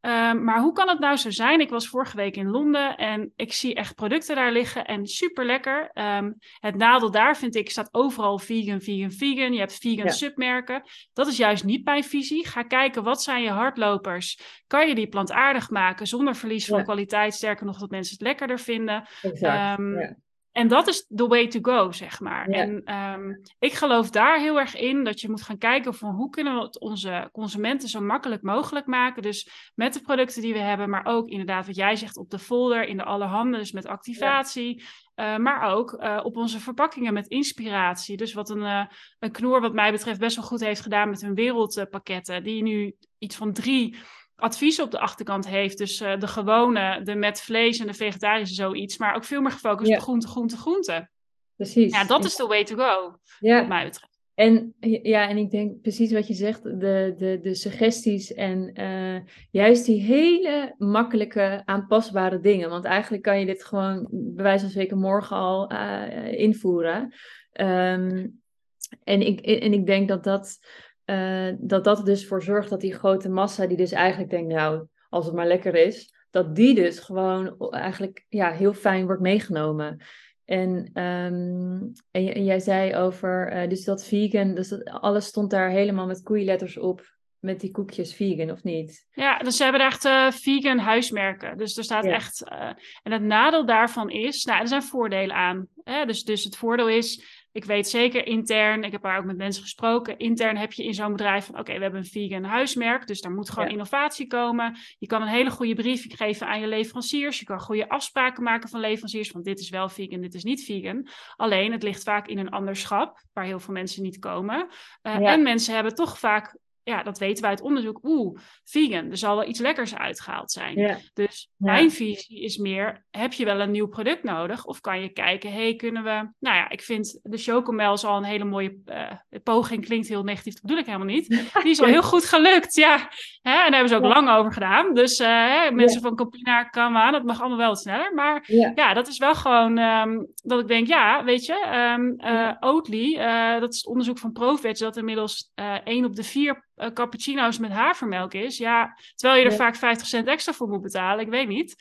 Um, maar hoe kan het nou zo zijn? Ik was vorige week in Londen en ik zie echt producten daar liggen en super lekker. Um, het nadeel daar vind ik staat overal vegan, vegan, vegan. Je hebt vegan ja. submerken. Dat is juist niet mijn visie. Ga kijken wat zijn je hardlopers. Kan je die plantaardig maken zonder verlies van ja. kwaliteit? Sterker nog dat mensen het lekkerder vinden. Exact. Um, ja. En dat is the way to go, zeg maar. Ja. En um, ik geloof daar heel erg in dat je moet gaan kijken van hoe kunnen we het onze consumenten zo makkelijk mogelijk maken. Dus met de producten die we hebben, maar ook inderdaad wat jij zegt op de folder, in de allerhande, dus met activatie. Ja. Uh, maar ook uh, op onze verpakkingen met inspiratie. Dus wat een, uh, een knoer wat mij betreft best wel goed heeft gedaan met hun wereldpakketten. Die nu iets van drie advies op de achterkant heeft. Dus uh, de gewone, de met vlees en de vegetarische zoiets. Maar ook veel meer gefocust ja. op groente, groente, groente. Precies. Ja, dat is de way to go, ja. wat mij betreft. En ja, en ik denk precies wat je zegt, de, de, de suggesties en uh, juist die hele makkelijke aanpasbare dingen. Want eigenlijk kan je dit gewoon bij wijze van spreken morgen al uh, invoeren. Um, en, ik, en ik denk dat dat uh, dat dat dus voor zorgt dat die grote massa, die dus eigenlijk denkt, nou, als het maar lekker is, dat die dus gewoon eigenlijk ja, heel fijn wordt meegenomen. En, um, en, en, jij zei over, uh, dus dat vegan, dus dat, alles stond daar helemaal met koeienletters op, met die koekjes vegan, of niet? Ja, dus ze hebben echt uh, vegan huismerken. Dus er staat ja. echt, en het nadeel daarvan is, nou, er zijn voordelen aan. Hè? Dus, dus het voordeel is, ik weet zeker intern, ik heb daar ook met mensen gesproken, intern heb je in zo'n bedrijf van oké, okay, we hebben een vegan huismerk, dus daar moet gewoon ja. innovatie komen. Je kan een hele goede briefing geven aan je leveranciers. Je kan goede afspraken maken van leveranciers, van dit is wel vegan, dit is niet vegan. Alleen het ligt vaak in een ander schap, waar heel veel mensen niet komen. Uh, ja. En mensen hebben toch vaak ja, dat weten wij uit onderzoek. Oeh, vegan, er zal wel iets lekkers uitgehaald zijn. Ja. Dus ja. mijn visie is meer, heb je wel een nieuw product nodig? Of kan je kijken, hey, kunnen we... Nou ja, ik vind de chocomel is al een hele mooie uh, poging. Klinkt heel negatief, dat bedoel ik helemaal niet. Die is al heel goed gelukt, ja. Hè? En daar hebben ze ook lang over gedaan. Dus uh, mensen van Campina, kan aan, dat mag allemaal wel wat sneller. Maar ja, dat is wel gewoon um, dat ik denk, ja, weet je, um, uh, Oatly, dat is het onderzoek van Profit, dat inmiddels één op de vier uh, cappuccino's met havermelk is. Ja, terwijl je er ja. vaak 50 cent extra voor moet betalen. Ik weet niet.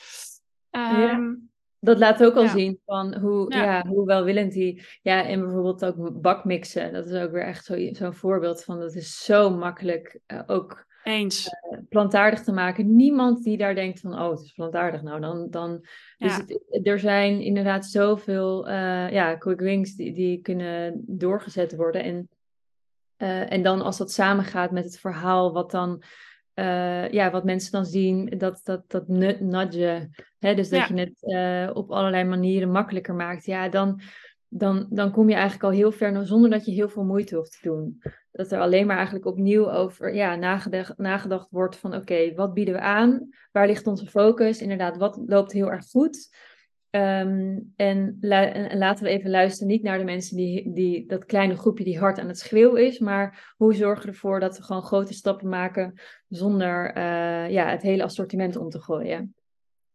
Um, ja. Dat laat ook al ja. zien van hoe, ja. hoe welwillend die... Ja, en bijvoorbeeld ook bakmixen. Dat is ook weer echt zo'n zo voorbeeld van... Dat is zo makkelijk uh, ook... Eens. Uh, plantaardig te maken. Niemand die daar denkt van... Oh, het is plantaardig. Nou, dan... dan dus het, er zijn inderdaad zoveel ja, quick wings die, die kunnen doorgezet worden. En uh, en dan als dat samengaat met het verhaal, wat dan, uh, ja, wat mensen dan zien, dat, dat, dat nudge, hè, dus dat ja. je het uh, op allerlei manieren makkelijker maakt, ja, dan, dan, dan kom je eigenlijk al heel ver, zonder dat je heel veel moeite hoeft te doen. Dat er alleen maar eigenlijk opnieuw over ja, nagedacht, nagedacht wordt van, oké, okay, wat bieden we aan? Waar ligt onze focus? Inderdaad, wat loopt heel erg goed? Um, en, en, laten we even luisteren, niet naar de mensen die, die dat kleine groepje die hard aan het schreeuwen is, maar hoe zorgen we ervoor dat we gewoon grote stappen maken zonder uh, ja, het hele assortiment om te gooien.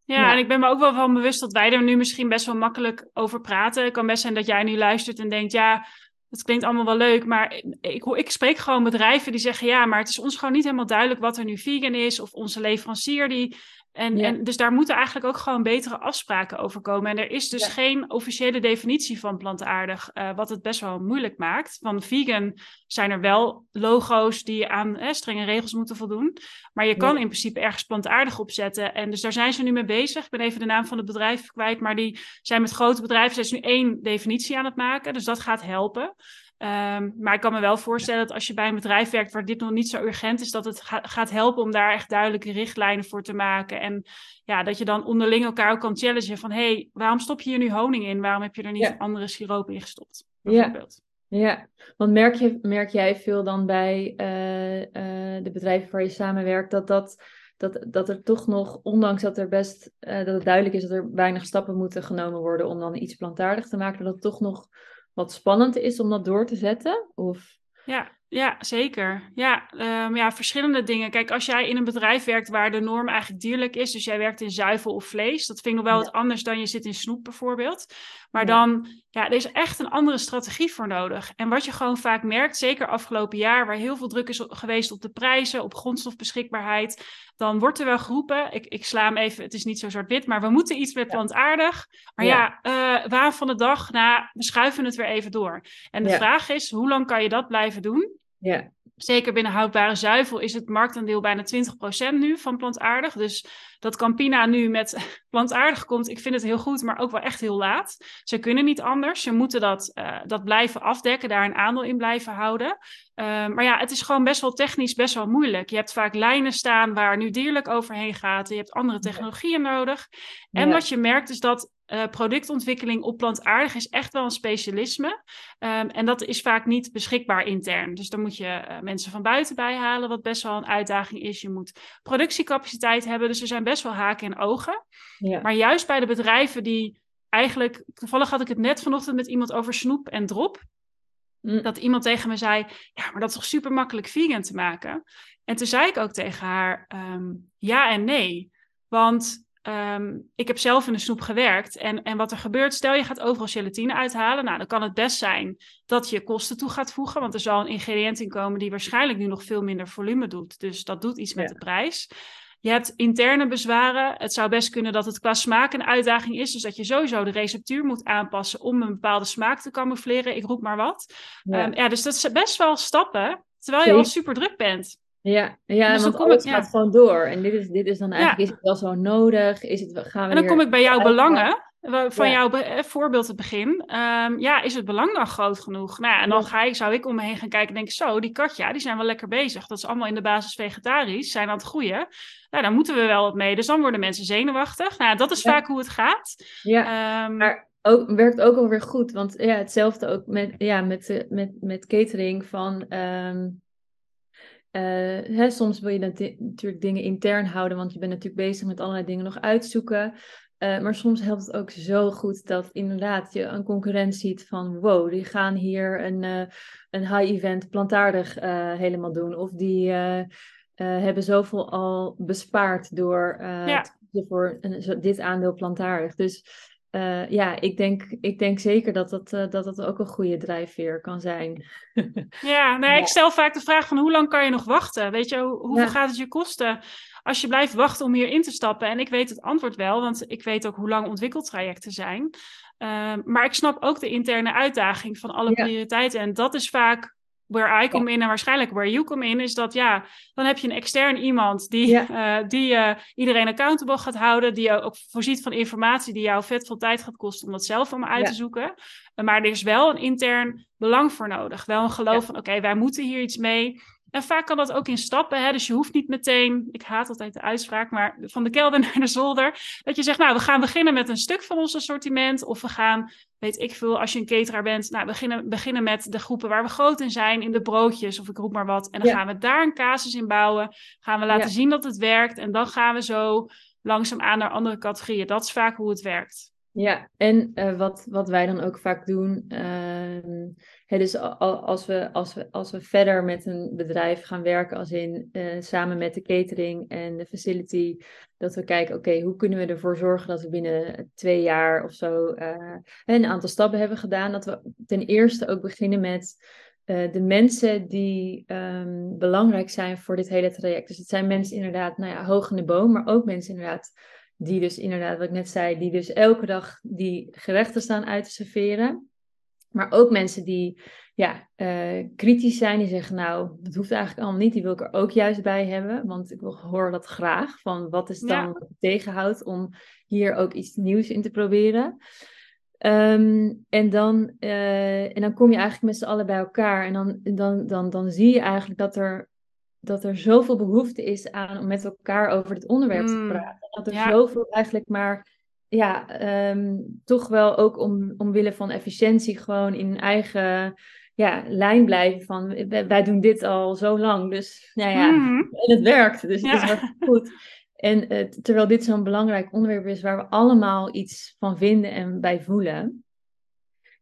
Ja, ja, en ik ben me ook wel van bewust dat wij er nu misschien best wel makkelijk over praten. Het kan best zijn dat jij nu luistert en denkt, ja, het klinkt allemaal wel leuk, maar ik, ik spreek gewoon bedrijven die zeggen, ja, maar het is ons gewoon niet helemaal duidelijk wat er nu vegan is. Of onze leverancier die En, en dus daar moeten eigenlijk ook gewoon betere afspraken over komen. En er is dus geen officiële definitie van plantaardig, uh, wat het best wel moeilijk maakt. Van vegan zijn er wel logo's die aan strenge regels moeten voldoen. Maar je kan in principe ergens plantaardig opzetten. En dus daar zijn ze nu mee bezig. Ik ben even de naam van het bedrijf kwijt, maar die zijn met grote bedrijven ze nu één definitie aan het maken. Dus dat gaat helpen. Ehm, maar ik kan me wel voorstellen dat als je bij een bedrijf werkt waar dit nog niet zo urgent is, dat het gaat helpen om daar echt duidelijke richtlijnen voor te maken. En ja, dat je dan onderling elkaar ook kan challengen van hé, hey, waarom stop je hier nu honing in? Waarom heb je er niet andere siroop in gestopt? Bijvoorbeeld. Ja. ja, want merk, je, merk jij veel dan bij uh, uh, de bedrijven waar je samenwerkt dat dat dat, dat er toch nog, ondanks dat er best uh, dat het duidelijk is dat er weinig stappen moeten genomen worden om dan iets plantaardig te maken, dat het toch nog wat spannend is om dat door te zetten? Of... Ja, ja, zeker. Ja, um, ja, verschillende dingen. Kijk, als jij in een bedrijf werkt waar de norm eigenlijk dierlijk is, dus jij werkt in zuivel of vlees, dat vind ik nog wel wat anders dan je zit in snoep bijvoorbeeld. Maar dan, ja, er is echt een andere strategie voor nodig. En wat je gewoon vaak merkt, zeker afgelopen jaar, waar heel veel druk is geweest op de prijzen, op grondstofbeschikbaarheid, dan wordt er wel geroepen, ik, ik sla hem even, het is niet zo zwart-wit, maar we moeten iets met plantaardig. Maar ja, ja uh, waar van de dag, nou, we schuiven het weer even door. En de vraag is, hoe lang kan je dat blijven doen? Ja. Zeker binnen houdbare zuivel is het marktaandeel bijna 20% nu van plantaardig. Dus dat Campina nu met plantaardig komt, ik vind het heel goed, maar ook wel echt heel laat. Ze kunnen niet anders. Ze moeten dat, uh, dat blijven afdekken, daar een aandeel in blijven houden. Uh, maar ja, het is gewoon best wel technisch best wel moeilijk. Je hebt vaak lijnen staan waar nu dierlijk overheen gaat. Je hebt andere technologieën nodig. En wat je merkt is dat uh, productontwikkeling op plantaardig is echt wel een specialisme. Um, en dat is vaak niet beschikbaar intern. Dus dan moet je uh, mensen van buiten bij halen, wat best wel een uitdaging is. Je moet productiecapaciteit hebben. Dus er zijn best wel haken en ogen. Ja. Maar juist bij de bedrijven die eigenlijk. Toevallig had ik het net vanochtend met iemand over snoep en drop. Mm. Dat iemand tegen me zei: Ja, maar dat is toch super makkelijk vegan te maken? En toen zei ik ook tegen haar: um, Ja en nee. Want Um, ik heb zelf in de snoep gewerkt. En, en wat er gebeurt, stel je gaat overal gelatine uithalen. Nou, dan kan het best zijn dat je kosten toe gaat voegen. Want er zal een ingrediënt in komen die waarschijnlijk nu nog veel minder volume doet. Dus dat doet iets met de prijs. Je hebt interne bezwaren. Het zou best kunnen dat het qua smaak een uitdaging is. Dus dat je sowieso de receptuur moet aanpassen om een bepaalde smaak te camoufleren. Ik roep maar wat. Ja, um, ja dus dat is best wel stappen. Terwijl je al super druk bent. Ja, ja dus want alles het, gaat gewoon door. En dit is, dit is dan eigenlijk, is het wel zo nodig? Is het, gaan we en dan kom ik bij jouw belangen. Van jouw eh, voorbeeld het begin. Um, ja, is het belang dan groot genoeg? Nou ja, en dan ga ik, zou ik om me heen gaan kijken en denk zo, die katja, die zijn wel lekker bezig. Dat is allemaal in de basis vegetarisch, zijn aan het groeien. Nou, daar moeten we wel wat mee. Dus dan worden mensen zenuwachtig. Nou, dat is vaak hoe het gaat. Ja, um, maar ook, werkt ook alweer goed. Want ja, hetzelfde ook met, ja, met, met, met catering van... Um, uh, hè, soms wil je natuurlijk dingen intern houden, want je bent natuurlijk bezig met allerlei dingen nog uitzoeken. Uh, maar soms helpt het ook zo goed dat inderdaad je een concurrent ziet van wow, die gaan hier een, uh, een high-event plantaardig helemaal doen. Of die hebben zoveel al bespaard door ja. voor een, dit aandeel plantaardig. Dus uh, ja, ik denk, ik denk zeker dat dat, uh, dat dat ook een goede drijfveer kan zijn. ja, nee, ik stel vaak de vraag van hoe lang kan je nog wachten? Weet je, hoe, hoeveel gaat het je kosten als je blijft wachten om hier in te stappen? En ik weet het antwoord wel, want ik weet ook hoe lang ontwikkeltrajecten zijn. Uh, maar ik snap ook de interne uitdaging van alle prioriteiten. En dat is vaak where I come in en waarschijnlijk where you come in, is dat ja, dan heb je een extern iemand die, uh, die uh, iedereen accountable gaat houden, die ook voorziet van informatie die jou vet veel tijd gaat kosten om dat zelf allemaal uit te zoeken. Maar er is wel een intern belang voor nodig. Wel een geloof van oké, wij moeten hier iets mee. En vaak kan dat ook in stappen. Hè? Dus je hoeft niet meteen, ik haat altijd de uitspraak, maar van de kelder naar de zolder. Dat je zegt, nou, we gaan beginnen met een stuk van ons assortiment. Of we gaan, weet ik veel, als je een cateraar bent, nou, we beginnen, beginnen met de groepen waar we groot in zijn, in de broodjes of ik roep maar wat. En dan gaan we daar een casus in bouwen. Gaan we laten zien dat het werkt. En dan gaan we zo langzaamaan naar andere categorieën. Dat is vaak hoe het werkt. Ja, en uh, wat, wat wij dan ook vaak doen, uh, dus als we, als, we, als we verder met een bedrijf gaan werken, als in uh, samen met de catering en de facility, dat we kijken, oké, hoe kunnen we ervoor zorgen dat we binnen twee jaar of zo eh, een aantal stappen hebben gedaan. Dat we ten eerste ook beginnen met de mensen die ehm, belangrijk zijn voor dit hele traject. Dus het zijn mensen inderdaad, nou ja, hoog in de boom, maar ook mensen inderdaad die dus inderdaad, wat ik net zei, die dus elke dag die gerechten staan uit te serveren. Maar ook mensen die ja, uh, kritisch zijn, die zeggen, nou, dat hoeft eigenlijk allemaal niet, die wil ik er ook juist bij hebben, want ik hoor dat graag, van wat is dan ja. wat tegenhoudt om hier ook iets nieuws in te proberen. Um, en, dan, uh, en dan kom je eigenlijk met z'n allen bij elkaar en dan, dan, dan, dan zie je eigenlijk dat er dat er zoveel behoefte is aan om met elkaar over dit onderwerp te mm. praten. Dat er zoveel eigenlijk maar, ja, ehm, toch wel ook om, omwille van efficiëntie gewoon in eigen ja, lijn blijven van wij, doen dit al zo lang, dus nou ja, mm. en het werkt, dus het is goed. En uh, terwijl dit zo'n belangrijk onderwerp is waar we allemaal iets van vinden en bij voelen.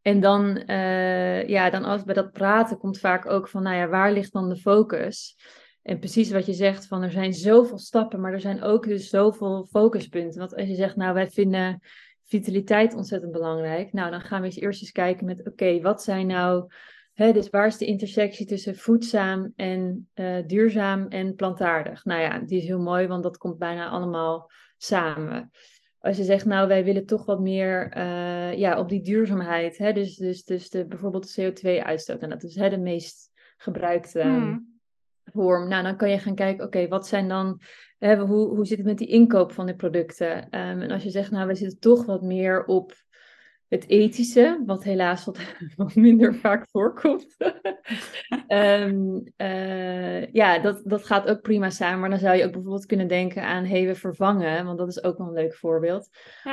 En dan, uh, ja, dan als bij dat praten komt vaak ook van, nou ja, waar ligt dan de focus? En precies wat je zegt, van er zijn zoveel stappen, maar er zijn ook dus zoveel focuspunten. Want als je zegt, nou wij vinden vitaliteit ontzettend belangrijk. Nou, dan gaan we eens eerst eens kijken met, oké, wat zijn nou, hè, dus waar is de intersectie tussen voedzaam en uh, duurzaam en plantaardig? Nou ja, die is heel mooi, want dat komt bijna allemaal samen. Als je zegt, nou wij willen toch wat meer uh, ja, op die duurzaamheid, hè, dus, dus, dus de, bijvoorbeeld de CO2-uitstoot. En dat is hè, de meest gebruikte... Hmm vorm. Nou, dan kan je gaan kijken, oké, wat zijn dan, hè, hoe, hoe zit het met die inkoop van de producten? Um, en als je zegt, nou, we zitten toch wat meer op het ethische, wat helaas wat, wat minder vaak voorkomt. um, uh, ja, dat, dat gaat ook prima samen. Maar dan zou je ook bijvoorbeeld kunnen denken aan, hey, we vervangen, want dat is ook wel een leuk voorbeeld.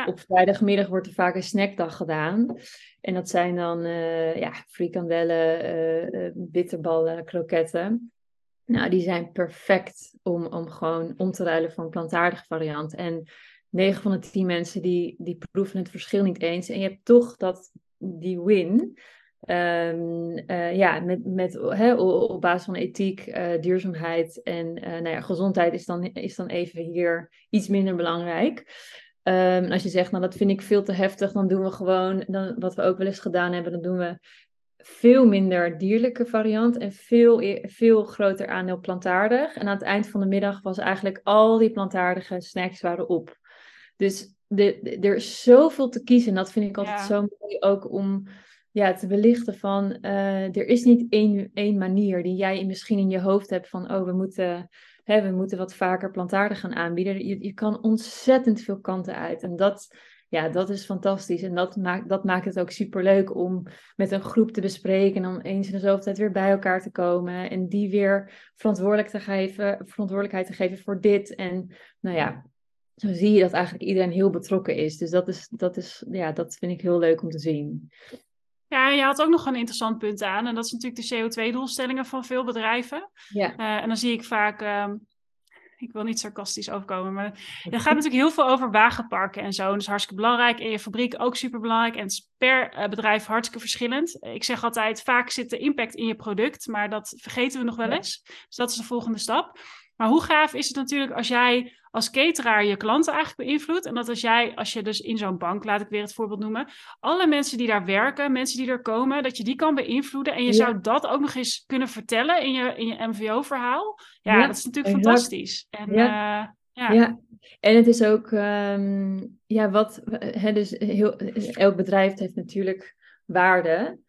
Op vrijdagmiddag wordt er vaak een snackdag gedaan. En dat zijn dan uh, ja, frikandellen, uh, bitterballen, kroketten. Nou, die zijn perfect om, om gewoon om te ruilen voor een plantaardige variant. En 9 van de 10 mensen die, die proeven het verschil niet eens. En je hebt toch dat, die win. Um, uh, ja, met, met, op basis van ethiek, uh, duurzaamheid en uh, nou ja, gezondheid is dan, is dan even hier iets minder belangrijk. Um, als je zegt, nou dat vind ik veel te heftig, dan doen we gewoon, dan, wat we ook wel eens gedaan hebben, dan doen we veel minder dierlijke variant en veel, e-, veel groter aandeel plantaardig. En aan het eind van de middag was eigenlijk al die plantaardige snacks waren op. Dus de, er is zoveel te kiezen. En dat vind ik altijd zo mooi ook om ja, te belichten van... Uh, er is niet één, één manier die jij misschien in je hoofd hebt van... oh, we moeten, hè, we moeten wat vaker plantaardig gaan aanbieden. Je, je kan ontzettend veel kanten uit. En dat ja, dat is fantastisch. En dat maakt, dat maakt het ook superleuk om met een groep te bespreken. En dan eens in de zoveel tijd weer bij elkaar te komen. En die weer verantwoordelijk te geven, verantwoordelijkheid te geven voor dit. En nou ja, zo zie je dat eigenlijk iedereen heel betrokken is. Dus dat, is, dat, is, ja, dat vind ik heel leuk om te zien. Ja, je had ook nog een interessant punt aan. En dat is natuurlijk de CO2-doelstellingen van veel bedrijven. Ja. Uh, en dan zie ik vaak. Uh, ik wil niet sarcastisch overkomen, maar er gaat natuurlijk heel veel over wagenparken en zo. En dat is hartstikke belangrijk. En je fabriek ook super belangrijk. En het is per uh, bedrijf hartstikke verschillend. Ik zeg altijd, vaak zit de impact in je product, maar dat vergeten we nog wel eens. Dus dat is de volgende stap. Maar hoe gaaf is het natuurlijk als jij als cateraar je klanten eigenlijk beïnvloedt. En dat als jij, als je dus in zo'n bank, laat ik weer het voorbeeld noemen, alle mensen die daar werken, mensen die er komen, dat je die kan beïnvloeden. En je zou dat ook nog eens kunnen vertellen in je, in je MVO-verhaal. Ja, dat is natuurlijk fantastisch. En, ja. Uh, ja. ja. En het is ook, um, ja, wat, hè, dus heel, elk bedrijf heeft natuurlijk waarde.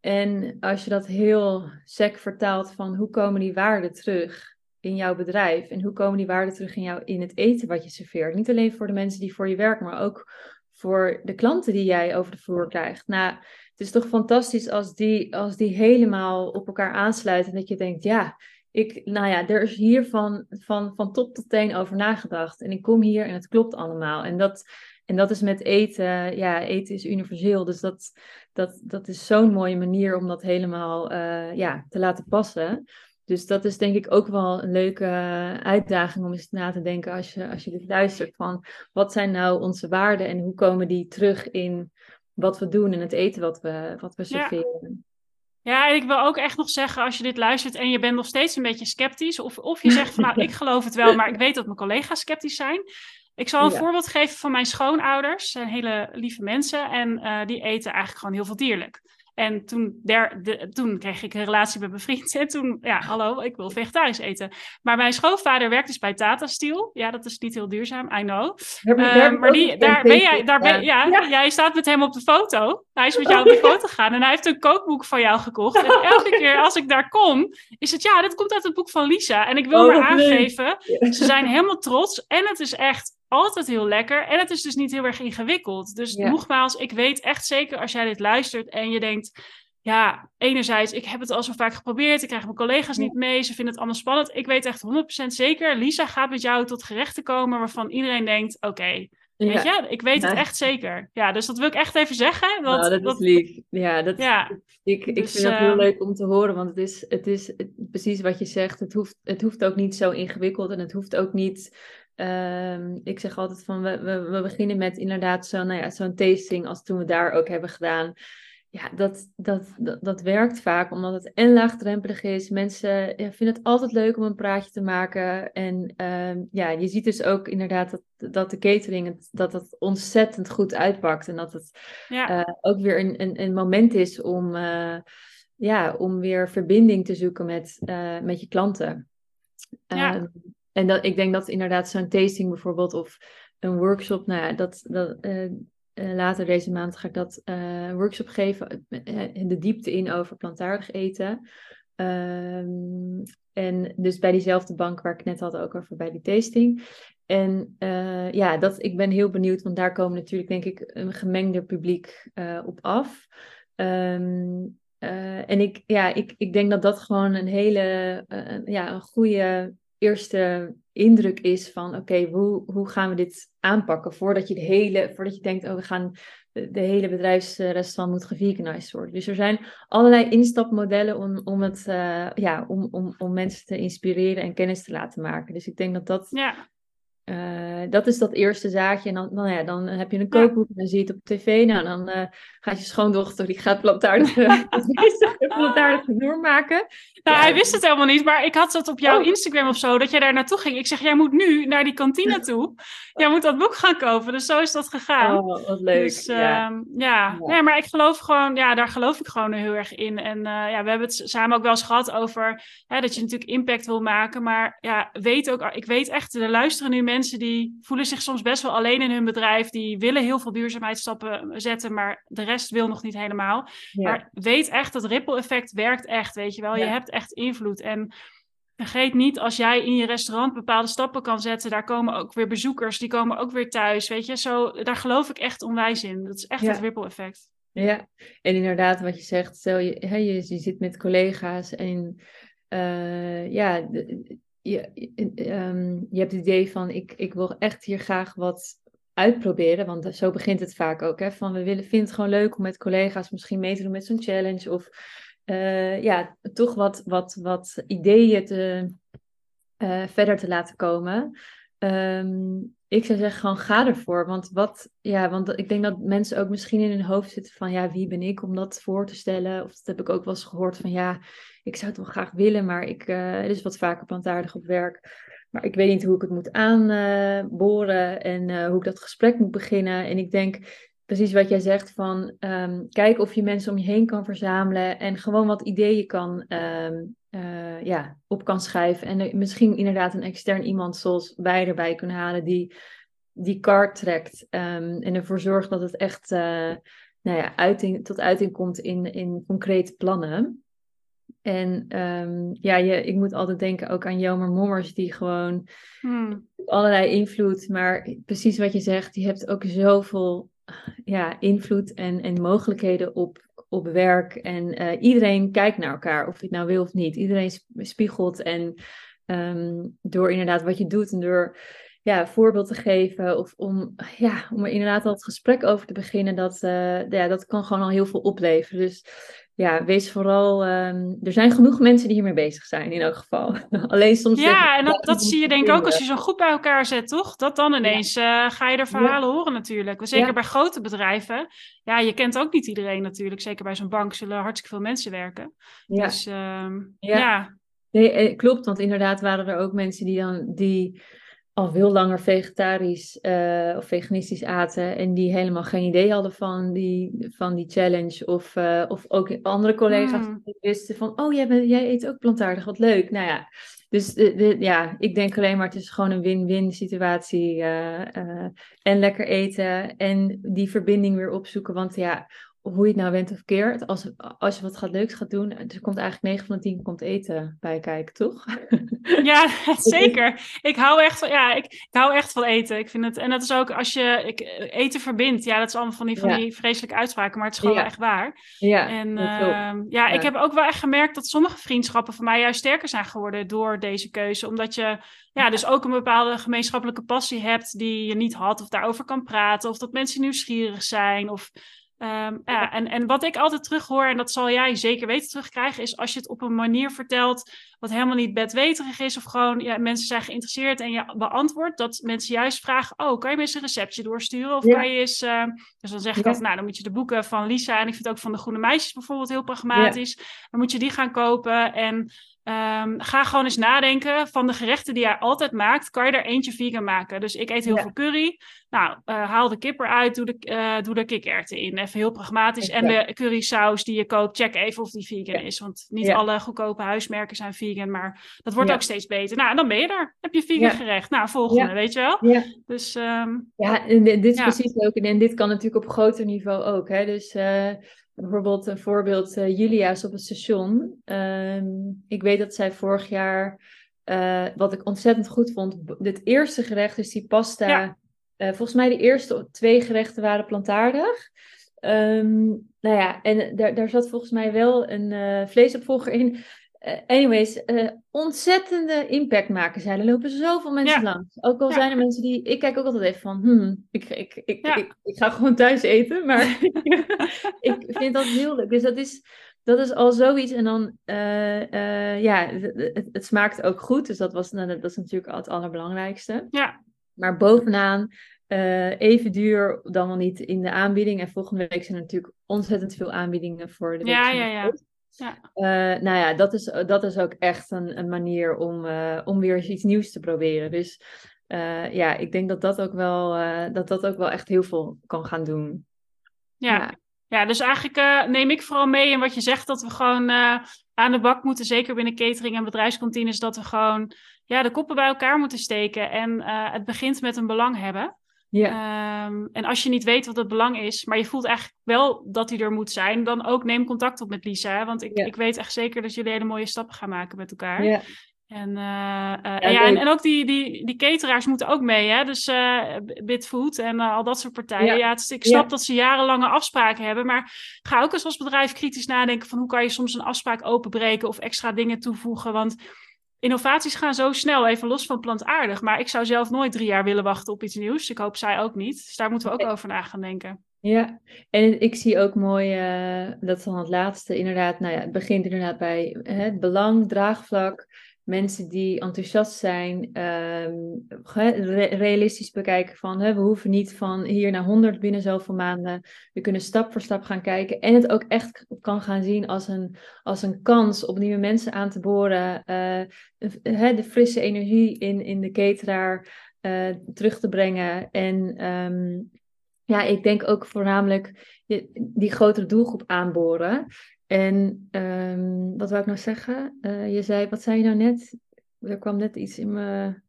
En als je dat heel sec vertaalt van hoe komen die waarden terug, in jouw bedrijf? En hoe komen die waarden terug in, jou, in het eten wat je serveert? Niet alleen voor de mensen die voor je werken, maar ook voor de klanten die jij over de vloer krijgt. Nou, het is toch fantastisch als die, als die helemaal op elkaar aansluiten. En dat je denkt, ja, ik, nou ja, er is hier van, van, van top tot teen over nagedacht. En ik kom hier en het klopt allemaal. En dat, en dat is met eten, ja, eten is universeel. Dus dat, dat, dat is zo'n mooie manier om dat helemaal uh, ja, te laten passen. Dus dat is denk ik ook wel een leuke uitdaging om eens na te denken als je, als je dit luistert. Van wat zijn nou onze waarden en hoe komen die terug in wat we doen en het eten wat we, wat we serveren. Ja. ja, en ik wil ook echt nog zeggen, als je dit luistert en je bent nog steeds een beetje sceptisch, of, of je zegt van nou, ik geloof het wel, maar ik weet dat mijn collega's sceptisch zijn. Ik zal een voorbeeld geven van mijn schoonouders, zijn hele lieve mensen en uh, die eten eigenlijk gewoon heel veel dierlijk. En toen, der, de, toen kreeg ik een relatie met mijn vriend. En toen, ja, hallo, ik wil vegetarisch eten. Maar mijn schoonvader werkt dus bij Tata Steel. Ja, dat is niet heel duurzaam, I know. Uh, maar die, daar ben jij, daar ben, ja, ja, jij staat met hem op de foto. Hij is met jou op de foto gegaan en hij heeft een kookboek van jou gekocht. En elke keer als ik daar kom, is het ja, dit komt uit het boek van Lisa. En ik wil oh, maar aangeven, ze zijn helemaal trots. En het is echt altijd heel lekker. En het is dus niet heel erg ingewikkeld. Dus nogmaals, ik weet echt zeker als jij dit luistert en je denkt. Ja, enerzijds, ik heb het al zo vaak geprobeerd. Ik krijg mijn collega's niet mee. Ze vinden het allemaal spannend. Ik weet echt 100% zeker. Lisa gaat met jou tot gerechten komen waarvan iedereen denkt: oké, Weet je, ik weet het echt zeker. Ja, dus dat wil ik echt even zeggen. Dat, nou, dat, dat... is lief. Ja, dat, ja. ik, ik dus, vind het heel ehm, leuk om te horen, want het is, het is precies wat je zegt. Het hoeft, het hoeft ook niet zo ingewikkeld en het hoeft ook niet Um, ik zeg altijd van, we, we, we beginnen met inderdaad zo'n nou ja, zo'n tasting als toen we daar ook hebben gedaan. Ja, dat, dat, dat, dat werkt vaak omdat het en laagdrempelig is. Mensen ja, vinden het altijd leuk om een praatje te maken. En um, ja, je ziet dus ook inderdaad dat, dat de catering, het, dat het ontzettend goed uitpakt. En dat het ja. uh, ook weer een, een, een moment is om, uh, ja, om weer verbinding te zoeken met, uh, met je klanten. Ja. Um, en dat, ik denk dat inderdaad zo'n tasting bijvoorbeeld of een workshop, nou ja, dat, dat, uh, later deze maand ga ik dat uh, workshop geven, de diepte in over plantaardig eten. Um, en dus bij diezelfde bank waar ik net had ook over bij die tasting. En ja, dat, ik ben heel benieuwd, want daar komen natuurlijk denk ik een gemengde publiek op af. Um, en ik, ja, ik, ik denk dat dat gewoon een hele ja, een goede eerste indruk is van oké, hoe, hoe gaan we dit aanpakken voordat je de hele, voordat je denkt, oh, we gaan de, hele bedrijfsrestaurant moet geveganized worden. Dus er zijn allerlei instapmodellen om, om het uh, ja, om, om, om mensen te inspireren en kennis te laten maken. Dus ik denk dat dat ja. Uh, dat is dat eerste zaadje. En dan, dan, ja, dan heb je een kookboek en dan zie je het op tv. Nou, dan uh, gaat je schoondochter, die gaat plantaardig, plantaardig maken. Nou, hij wist het helemaal niet, maar ik had dat op jouw oh. Instagram of zo, dat jij daar naartoe ging. Ik zeg, jij moet nu naar die kantine toe. Jij moet dat boek gaan kopen. Dus zo is dat gegaan. Oh, wat leuk. Dus, ja. Uh, ja. Nee, maar ik geloof gewoon, ja, daar geloof ik gewoon heel erg in. En uh, ja, we hebben het samen ook wel eens gehad over hè, dat je natuurlijk impact wil maken. Maar ja, weet ook, ik weet echt, er luisteren nu mensen die voelen zich soms best wel alleen in hun bedrijf. Die willen heel veel duurzaamheidsstappen zetten, maar de rest wil nog niet helemaal. Maar weet echt, dat ripple effect werkt echt, weet je wel. Je hebt echt invloed. En vergeet niet, als jij in je restaurant bepaalde stappen kan zetten, daar komen ook weer bezoekers, die komen ook weer thuis. Weet je, zo, daar geloof ik echt onwijs in. Dat is echt het ripple effect. Ja, en inderdaad, wat je zegt, stel je, hè, je, je zit met collega's en uh, ja, je, um, je hebt het idee van ik, ik wil echt hier graag wat uitproberen, want zo begint het vaak ook. Hè, van we willen, vinden het gewoon leuk om met collega's misschien mee te doen met zo'n challenge of uh, ja, toch wat, wat, wat ideeën te, uh, verder te laten komen. Um, ik zou zeggen, gewoon ga ervoor. Want, wat, ja, want ik denk dat mensen ook misschien in hun hoofd zitten van, ja, wie ben ik om dat voor te stellen? Of dat heb ik ook wel eens gehoord van, ja, ik zou het wel graag willen, maar ik, uh, het is wat vaker plantaardig op werk. Maar ik weet niet hoe ik het moet aanboren en hoe ik dat gesprek moet beginnen. En ik denk, precies wat jij zegt van um, kijk of je mensen om je heen kan verzamelen en gewoon wat ideeën kan, um, uh, ja, op kan schrijven. En misschien inderdaad een extern iemand zoals wij erbij kunnen halen die die kaart trekt um, en ervoor zorgt dat het echt nou ja, uiting, tot uiting komt in, in concrete plannen. En ja, je, ik moet altijd denken ook aan Jomer Mommers, die gewoon hmm. allerlei invloed, maar precies wat je zegt, die hebt ook zoveel ja, invloed en, en mogelijkheden op, op werk. En uh, iedereen kijkt naar elkaar, of je het nou wil of niet. Iedereen spiegelt en um, door inderdaad wat je doet en door ja, voorbeeld te geven of om, ja, om er inderdaad al het gesprek over te beginnen, dat, uh, ja, dat kan gewoon al heel veel opleveren. Dus ja, wees vooral. Um, er zijn genoeg mensen die hiermee bezig zijn, in elk geval. Alleen soms. Ja, en dat, dat zie je denk ik ook als je zo'n groep bij elkaar zet, toch? Dat dan ineens uh, ga je er verhalen horen, natuurlijk. Zeker bij grote bedrijven. Ja, je kent ook niet iedereen natuurlijk. Zeker bij zo'n bank zullen hartstikke veel mensen werken. Dus um, ja. Nee, eh, klopt, want inderdaad waren er ook mensen die dan. die al veel langer vegetarisch uh, of veganistisch aten en die helemaal geen idee hadden van die, van die challenge. Of, uh, of ook andere collega's mm. die wisten van, oh jij, bent, jij eet ook plantaardig, wat leuk. Nou ja, dus de, de, ja, ik denk alleen maar het is gewoon een win-win situatie. Uh, en lekker eten en die verbinding weer opzoeken. Want ja, hoe je het nou went of keert, als, als je wat gaat leuks gaat doen, er komt eigenlijk 9 van de 10 komt eten bij kijken, toch? Ja, zeker. Ik hou echt van, ja, ik, ik, hou echt van eten. Ik vind het, en dat is ook als je ik, eten verbindt. Ja, dat is allemaal van die, van die vreselijke uitspraken, maar het is gewoon echt waar. Ja, en uh, ja, ik heb ook wel echt gemerkt dat sommige vriendschappen van mij juist sterker zijn geworden door deze keuze. Omdat je ja, dus ook een bepaalde gemeenschappelijke passie hebt die je niet had, of daarover kan praten, of dat mensen nieuwsgierig zijn, of Um, ja, en, en wat ik altijd terughoor, en dat zal jij zeker weten terugkrijgen, is als je het op een manier vertelt wat helemaal niet bedweterig is, of gewoon ja, mensen zijn geïnteresseerd en je beantwoordt, dat mensen juist vragen: Oh, kan je me eens een receptje doorsturen? Of kan je eens. Uh, dus dan zeg ik altijd: Nou, dan moet je de boeken van Lisa en ik vind ook van de Groene Meisjes bijvoorbeeld heel pragmatisch. Dan moet je die gaan kopen. En Um, ga gewoon eens nadenken van de gerechten die jij altijd maakt, kan je er eentje vegan maken. Dus ik eet heel veel curry. Nou, uh, haal de kip eruit, doe de, uh, doe de kikkererwten in. Even heel pragmatisch. En de currysaus die je koopt, check even of die vegan is. Want niet alle goedkope huismerken zijn vegan, maar dat wordt ook steeds beter. Nou, dan ben je er. Heb je vegan gerecht. Nou, volgende, weet je wel? Ja, dus, um, ja en dit is precies ook. En dit kan natuurlijk op groter niveau ook. Hè? Dus... Uh, bijvoorbeeld een voorbeeld, uh, Julia's op het station. Ehm, ik weet dat zij vorig jaar, uh, wat ik ontzettend goed vond, het eerste gerecht, dus die pasta. Uh, volgens mij de eerste twee gerechten waren plantaardig. Um, nou ja, en daar, daar zat volgens mij wel een vleesopvolger in. Uh, anyways, uh, ontzettende impact maken zij. Er lopen zoveel mensen langs. Ook al zijn er mensen die... Ik kijk ook altijd even van... Hmm, ik, ik, ik, ik, ik, ga gewoon thuis eten. Maar ik vind dat heel leuk. Dus dat is, dat is al zoiets. En dan... Uh, ja, het, het, smaakt ook goed. Dus dat, was, nou, dat is natuurlijk al het allerbelangrijkste. Ja. Maar bovenaan... even duur dan wel niet in de aanbieding. En volgende week zijn er natuurlijk ontzettend veel aanbiedingen voor de week. Ja, ja, ja. Ja. Uh, nou ja, dat is, dat is ook echt een, een manier om, uh, om weer iets nieuws te proberen. Dus uh, ja, ik denk dat dat ook wel, dat dat ook wel echt heel veel kan gaan doen. Ja, ja. ja dus eigenlijk neem ik vooral mee in wat je zegt, dat we gewoon aan de bak moeten, zeker binnen catering en bedrijfskantines, dat we gewoon ja, de koppen bij elkaar moeten steken. En het begint met een belang hebben. Ja. Um, en als je niet weet wat het belang is, maar je voelt eigenlijk wel dat hij er moet zijn, dan ook neem contact op met Lisa. Want ik, ik weet echt zeker dat jullie hele mooie stappen gaan maken met elkaar. Ja. En, uh, uh, en, ja, en, en, ook die, die, die cateraars moeten ook mee, hè? Dus uh, Bitfood en al dat soort partijen. Ja, het, ik snap dat ze jarenlange afspraken hebben, maar ga ook eens als bedrijf kritisch nadenken van hoe kan je soms een afspraak openbreken of extra dingen toevoegen. Want innovaties gaan zo snel, even los van plantaardig. Maar ik zou zelf nooit drie jaar willen wachten op iets nieuws. Ik hoop zij ook niet. Dus daar moeten we ook over na gaan denken. Ja, en ik zie ook mooi, uh, dat is dan het laatste, inderdaad, nou ja, het begint inderdaad bij het belang, draagvlak, mensen die enthousiast zijn, um, realistisch bekijken van hè, we hoeven niet van hier naar 100 binnen zoveel maanden. We kunnen stap voor stap gaan kijken en het ook echt kan gaan zien als een, als een kans om nieuwe mensen aan te boren. Uh, de frisse energie in, in de cateraar uh, terug te brengen. En um, ja, ik denk ook voornamelijk die grotere doelgroep aanboren. En um, wat wou ik nou zeggen? Uh, je zei, wat zei je nou net? Er kwam net iets in me.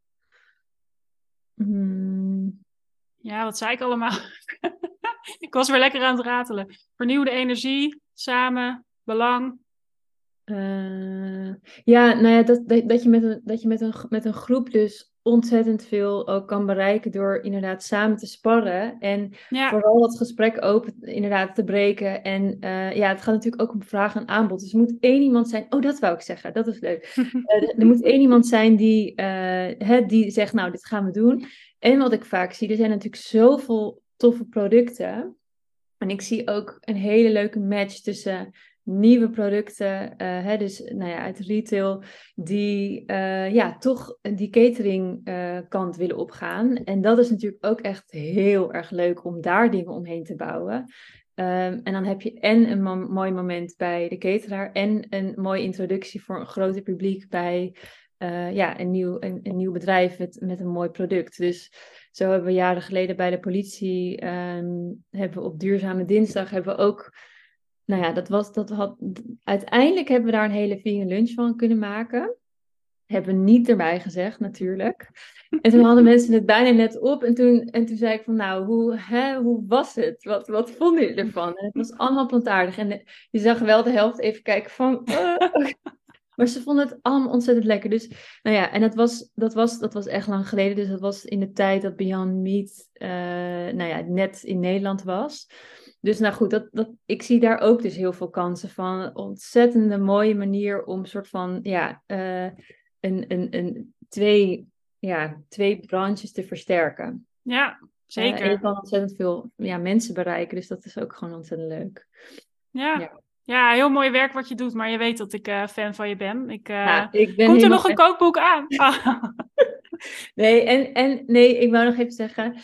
Hmm. Ja, wat zei ik allemaal? ik was weer lekker aan het ratelen. Vernieuwde energie, samen, belang. Uh, ja, nou ja, dat, dat, dat je, met een, dat je met, een, met een groep dus ontzettend veel ook kan bereiken door inderdaad samen te sparren. En vooral dat gesprek open inderdaad te breken. En uh, ja, het gaat natuurlijk ook om vraag en aanbod. Dus er moet één iemand zijn. Oh, dat wou ik zeggen. Dat is leuk. uh, er moet één iemand zijn die, uh, die zegt, nou, dit gaan we doen. En wat ik vaak zie, er zijn natuurlijk zoveel toffe producten. En ik zie ook een hele leuke match tussen nieuwe producten, uh, hè, dus nou ja, uit retail, die uh, ja, toch die catering uh, kant willen opgaan. En dat is natuurlijk ook echt heel erg leuk om daar dingen omheen te bouwen. Um, en dan heb je en een mo mooi moment bij de cateraar en een mooie introductie voor een groter publiek bij eh, ja, een, nieuw, een, een, nieuw bedrijf met, met een mooi product. Dus zo hebben we jaren geleden bij de politie, ehm, hebben we op Duurzame Dinsdag, hebben we ook, nou ja, dat was, dat had, uiteindelijk hebben we daar een hele vegan lunch van kunnen maken. Hebben niet erbij gezegd, natuurlijk. En toen hadden mensen het bijna net op. En toen, en toen zei ik van, nou, hoe, hè, hoe was het? Wat, wat vonden jullie ervan? En het was allemaal plantaardig. En je zag wel de helft even kijken van... Uh, maar ze vonden het allemaal ontzettend lekker. Dus, nou ja, en dat was, dat was, dat was echt lang geleden. Dus dat was in de tijd dat Beyond Meat, uh, nou ja, net in Nederland was. Dus nou goed, dat, dat, ik zie daar ook dus heel veel kansen van. Ontzettende mooie manier om soort van, ja, uh, een, een, een, twee, ja, twee branches te versterken. Ja, zeker. Uh, en je kan ontzettend veel ja, mensen bereiken, dus dat is ook gewoon ontzettend leuk. Ja. ja. Ja, heel mooi werk wat je doet, maar je weet dat ik uh, fan van je ben. Ik, uh, nou, ik ben komt er nog een kookboek aan? Nee, en, en nee, ik wou nog even zeggen.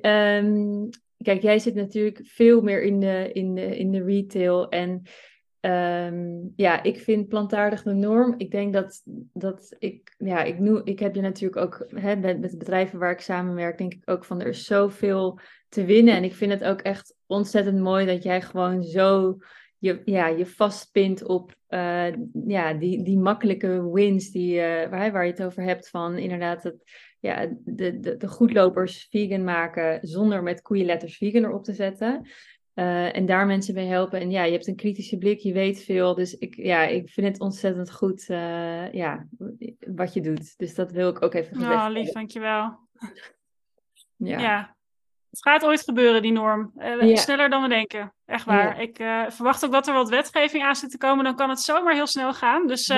Um, kijk, jij zit natuurlijk veel meer in de, in de, in de retail. En um, ja, ik vind plantaardig de norm. Ik denk dat, dat ik, ja, ik, noem, ik heb je natuurlijk ook hè, met, met bedrijven waar ik samenwerk, denk ik ook van er is zoveel te winnen. En ik vind het ook echt ontzettend mooi dat jij gewoon zo je, ja, je vastpint op uh, ja, die, die makkelijke wins die, uh, waar, waar je het over hebt. Van inderdaad het, ja, de, de, de goedlopers vegan maken zonder met koeienletters vegan erop te zetten. Uh, en daar mensen mee helpen. En ja, je hebt een kritische blik, je weet veel. Dus ik, ja, ik vind het ontzettend goed ja, wat je doet. Dus dat wil ik ook even gezegd Oh, lief, dankjewel. Ja. ja. Het gaat ooit gebeuren, die norm. Uh, Sneller dan we denken. Echt waar. Ik verwacht ook dat er wat wetgeving aan zit te komen. Dan kan het zomaar heel snel gaan. Dus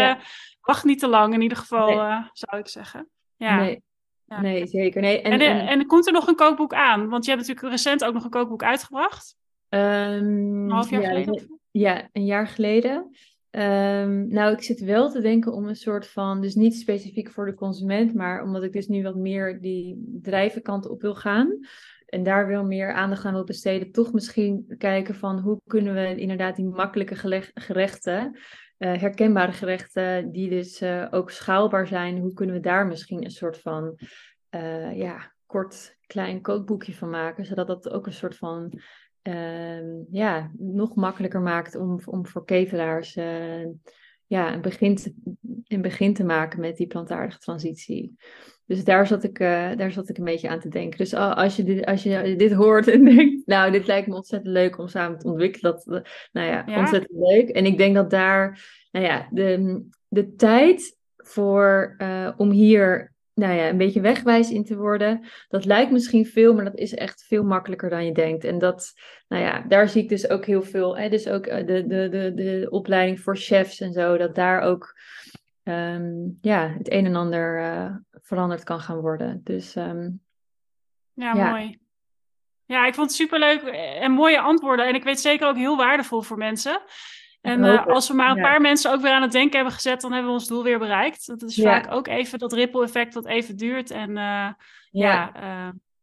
wacht niet te lang in ieder geval, nee. zou ik zeggen. Ja. Nee. Ja. nee zeker. Nee. En, en, en, en, komt er nog een kookboek aan? Want je hebt natuurlijk recent ook nog een kookboek uitgebracht. Um, een half jaar ja, geleden? Ja, een jaar geleden. Um, nou, ik zit wel te denken om een soort van, dus niet specifiek voor de consument, maar omdat ik dus nu wat meer die drijvenkant op wil gaan en daar wil meer aandacht aan wil besteden, toch misschien kijken van hoe kunnen we inderdaad die makkelijke gerechten, herkenbare gerechten, die dus uh, ook schaalbaar zijn, hoe kunnen we daar misschien een soort van uh, ja, kort klein kookboekje van maken, zodat dat ook een soort van ja, nog makkelijker maakt om, om voor ketelaars ja, een, begin te, een begin te maken met die plantaardige transitie. Dus daar zat, ik, uh, daar zat ik een beetje aan te denken. Dus als je, dit, als je dit hoort en denkt, nou, dit lijkt me ontzettend leuk om samen te ontwikkelen. Dat, eh, nou ja, ja, ontzettend leuk. En ik denk dat daar, nou ja, de, de tijd voor, uh, om hier nou ja, een beetje wegwijs in te worden. Dat lijkt misschien veel, maar dat is echt veel makkelijker dan je denkt. En dat, nou ja, daar zie ik dus ook heel veel. Hè, dus ook de, de, de, de opleiding voor chefs en zo, dat daar ook um, ja, het een en ander uh, veranderd kan gaan worden. Dus um, ja, ja, mooi. Ja, ik vond het superleuk en mooie antwoorden. En ik weet zeker ook heel waardevol voor mensen. En uh, als we maar een ja. paar mensen ook weer aan het denken hebben gezet, dan hebben we ons doel weer bereikt. Dat is vaak ook even dat ripple effect wat even duurt. En uh, ja, ja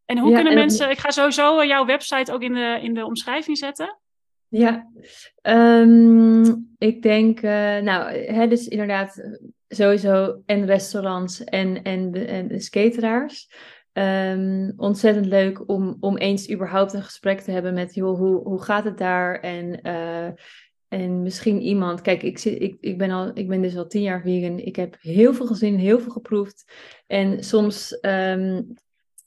en hoe kunnen mensen... Ik ga sowieso jouw website ook in de, in de omschrijving zetten. Ja, um, ik denk, uh, nou, hè, dus inderdaad sowieso en restaurants en, en, en skateraars. Um, ontzettend leuk om, om eens überhaupt een gesprek te hebben met, joh, hoe, hoe gaat het daar? En, uh, en misschien iemand, kijk, ik, zit, ik, ik, ben al, ik ben dus al tien jaar vegan. Ik heb heel veel gezien, heel veel geproefd. En soms um,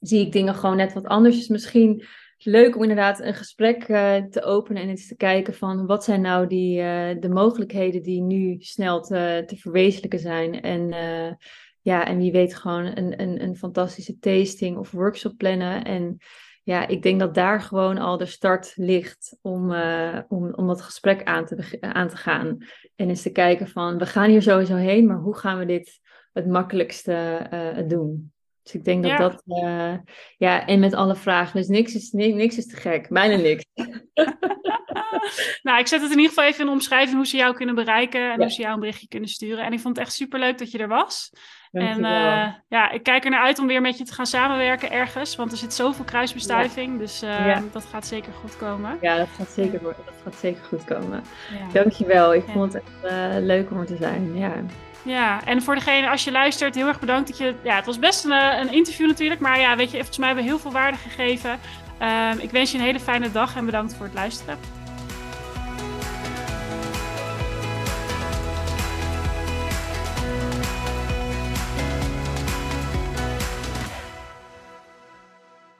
zie ik dingen gewoon net wat anders. Dus misschien leuk om inderdaad een gesprek uh, te openen en eens te kijken van wat zijn nou die, uh, de mogelijkheden die nu snel te, te verwezenlijken zijn. En, uh, ja, en wie weet gewoon een, een, een fantastische tasting of workshop plannen. En ja, ik denk dat daar gewoon al de start ligt om, om, om dat gesprek aan te, aan te gaan. En eens te kijken van we gaan hier sowieso heen, maar hoe gaan we dit het makkelijkste doen? Dus ik denk dat dat, uh, ja, en met alle vragen. Dus niks is, niks, niks is te gek, bijna niks. nou, ik zet het in ieder geval even in de omschrijving hoe ze jou kunnen bereiken en hoe ze jou een berichtje kunnen sturen. En ik vond het echt super leuk dat je er was. En uh, ja, ik kijk er naar uit om weer met je te gaan samenwerken ergens, want er zit zoveel kruisbestuiving, ja. dus uh, ja. dat gaat zeker goed komen. Ja, dat gaat zeker, dat gaat zeker goed komen. Dankjewel, ik vond het echt leuk om er te zijn. Ja. Ja, en voor degene, als je luistert, heel erg bedankt dat je... Ja, het was best een, een interview natuurlijk, maar ja, weet je, volgens mij hebben we heel veel waarde gegeven. Ehm, ik wens je een hele fijne dag en bedankt voor het luisteren.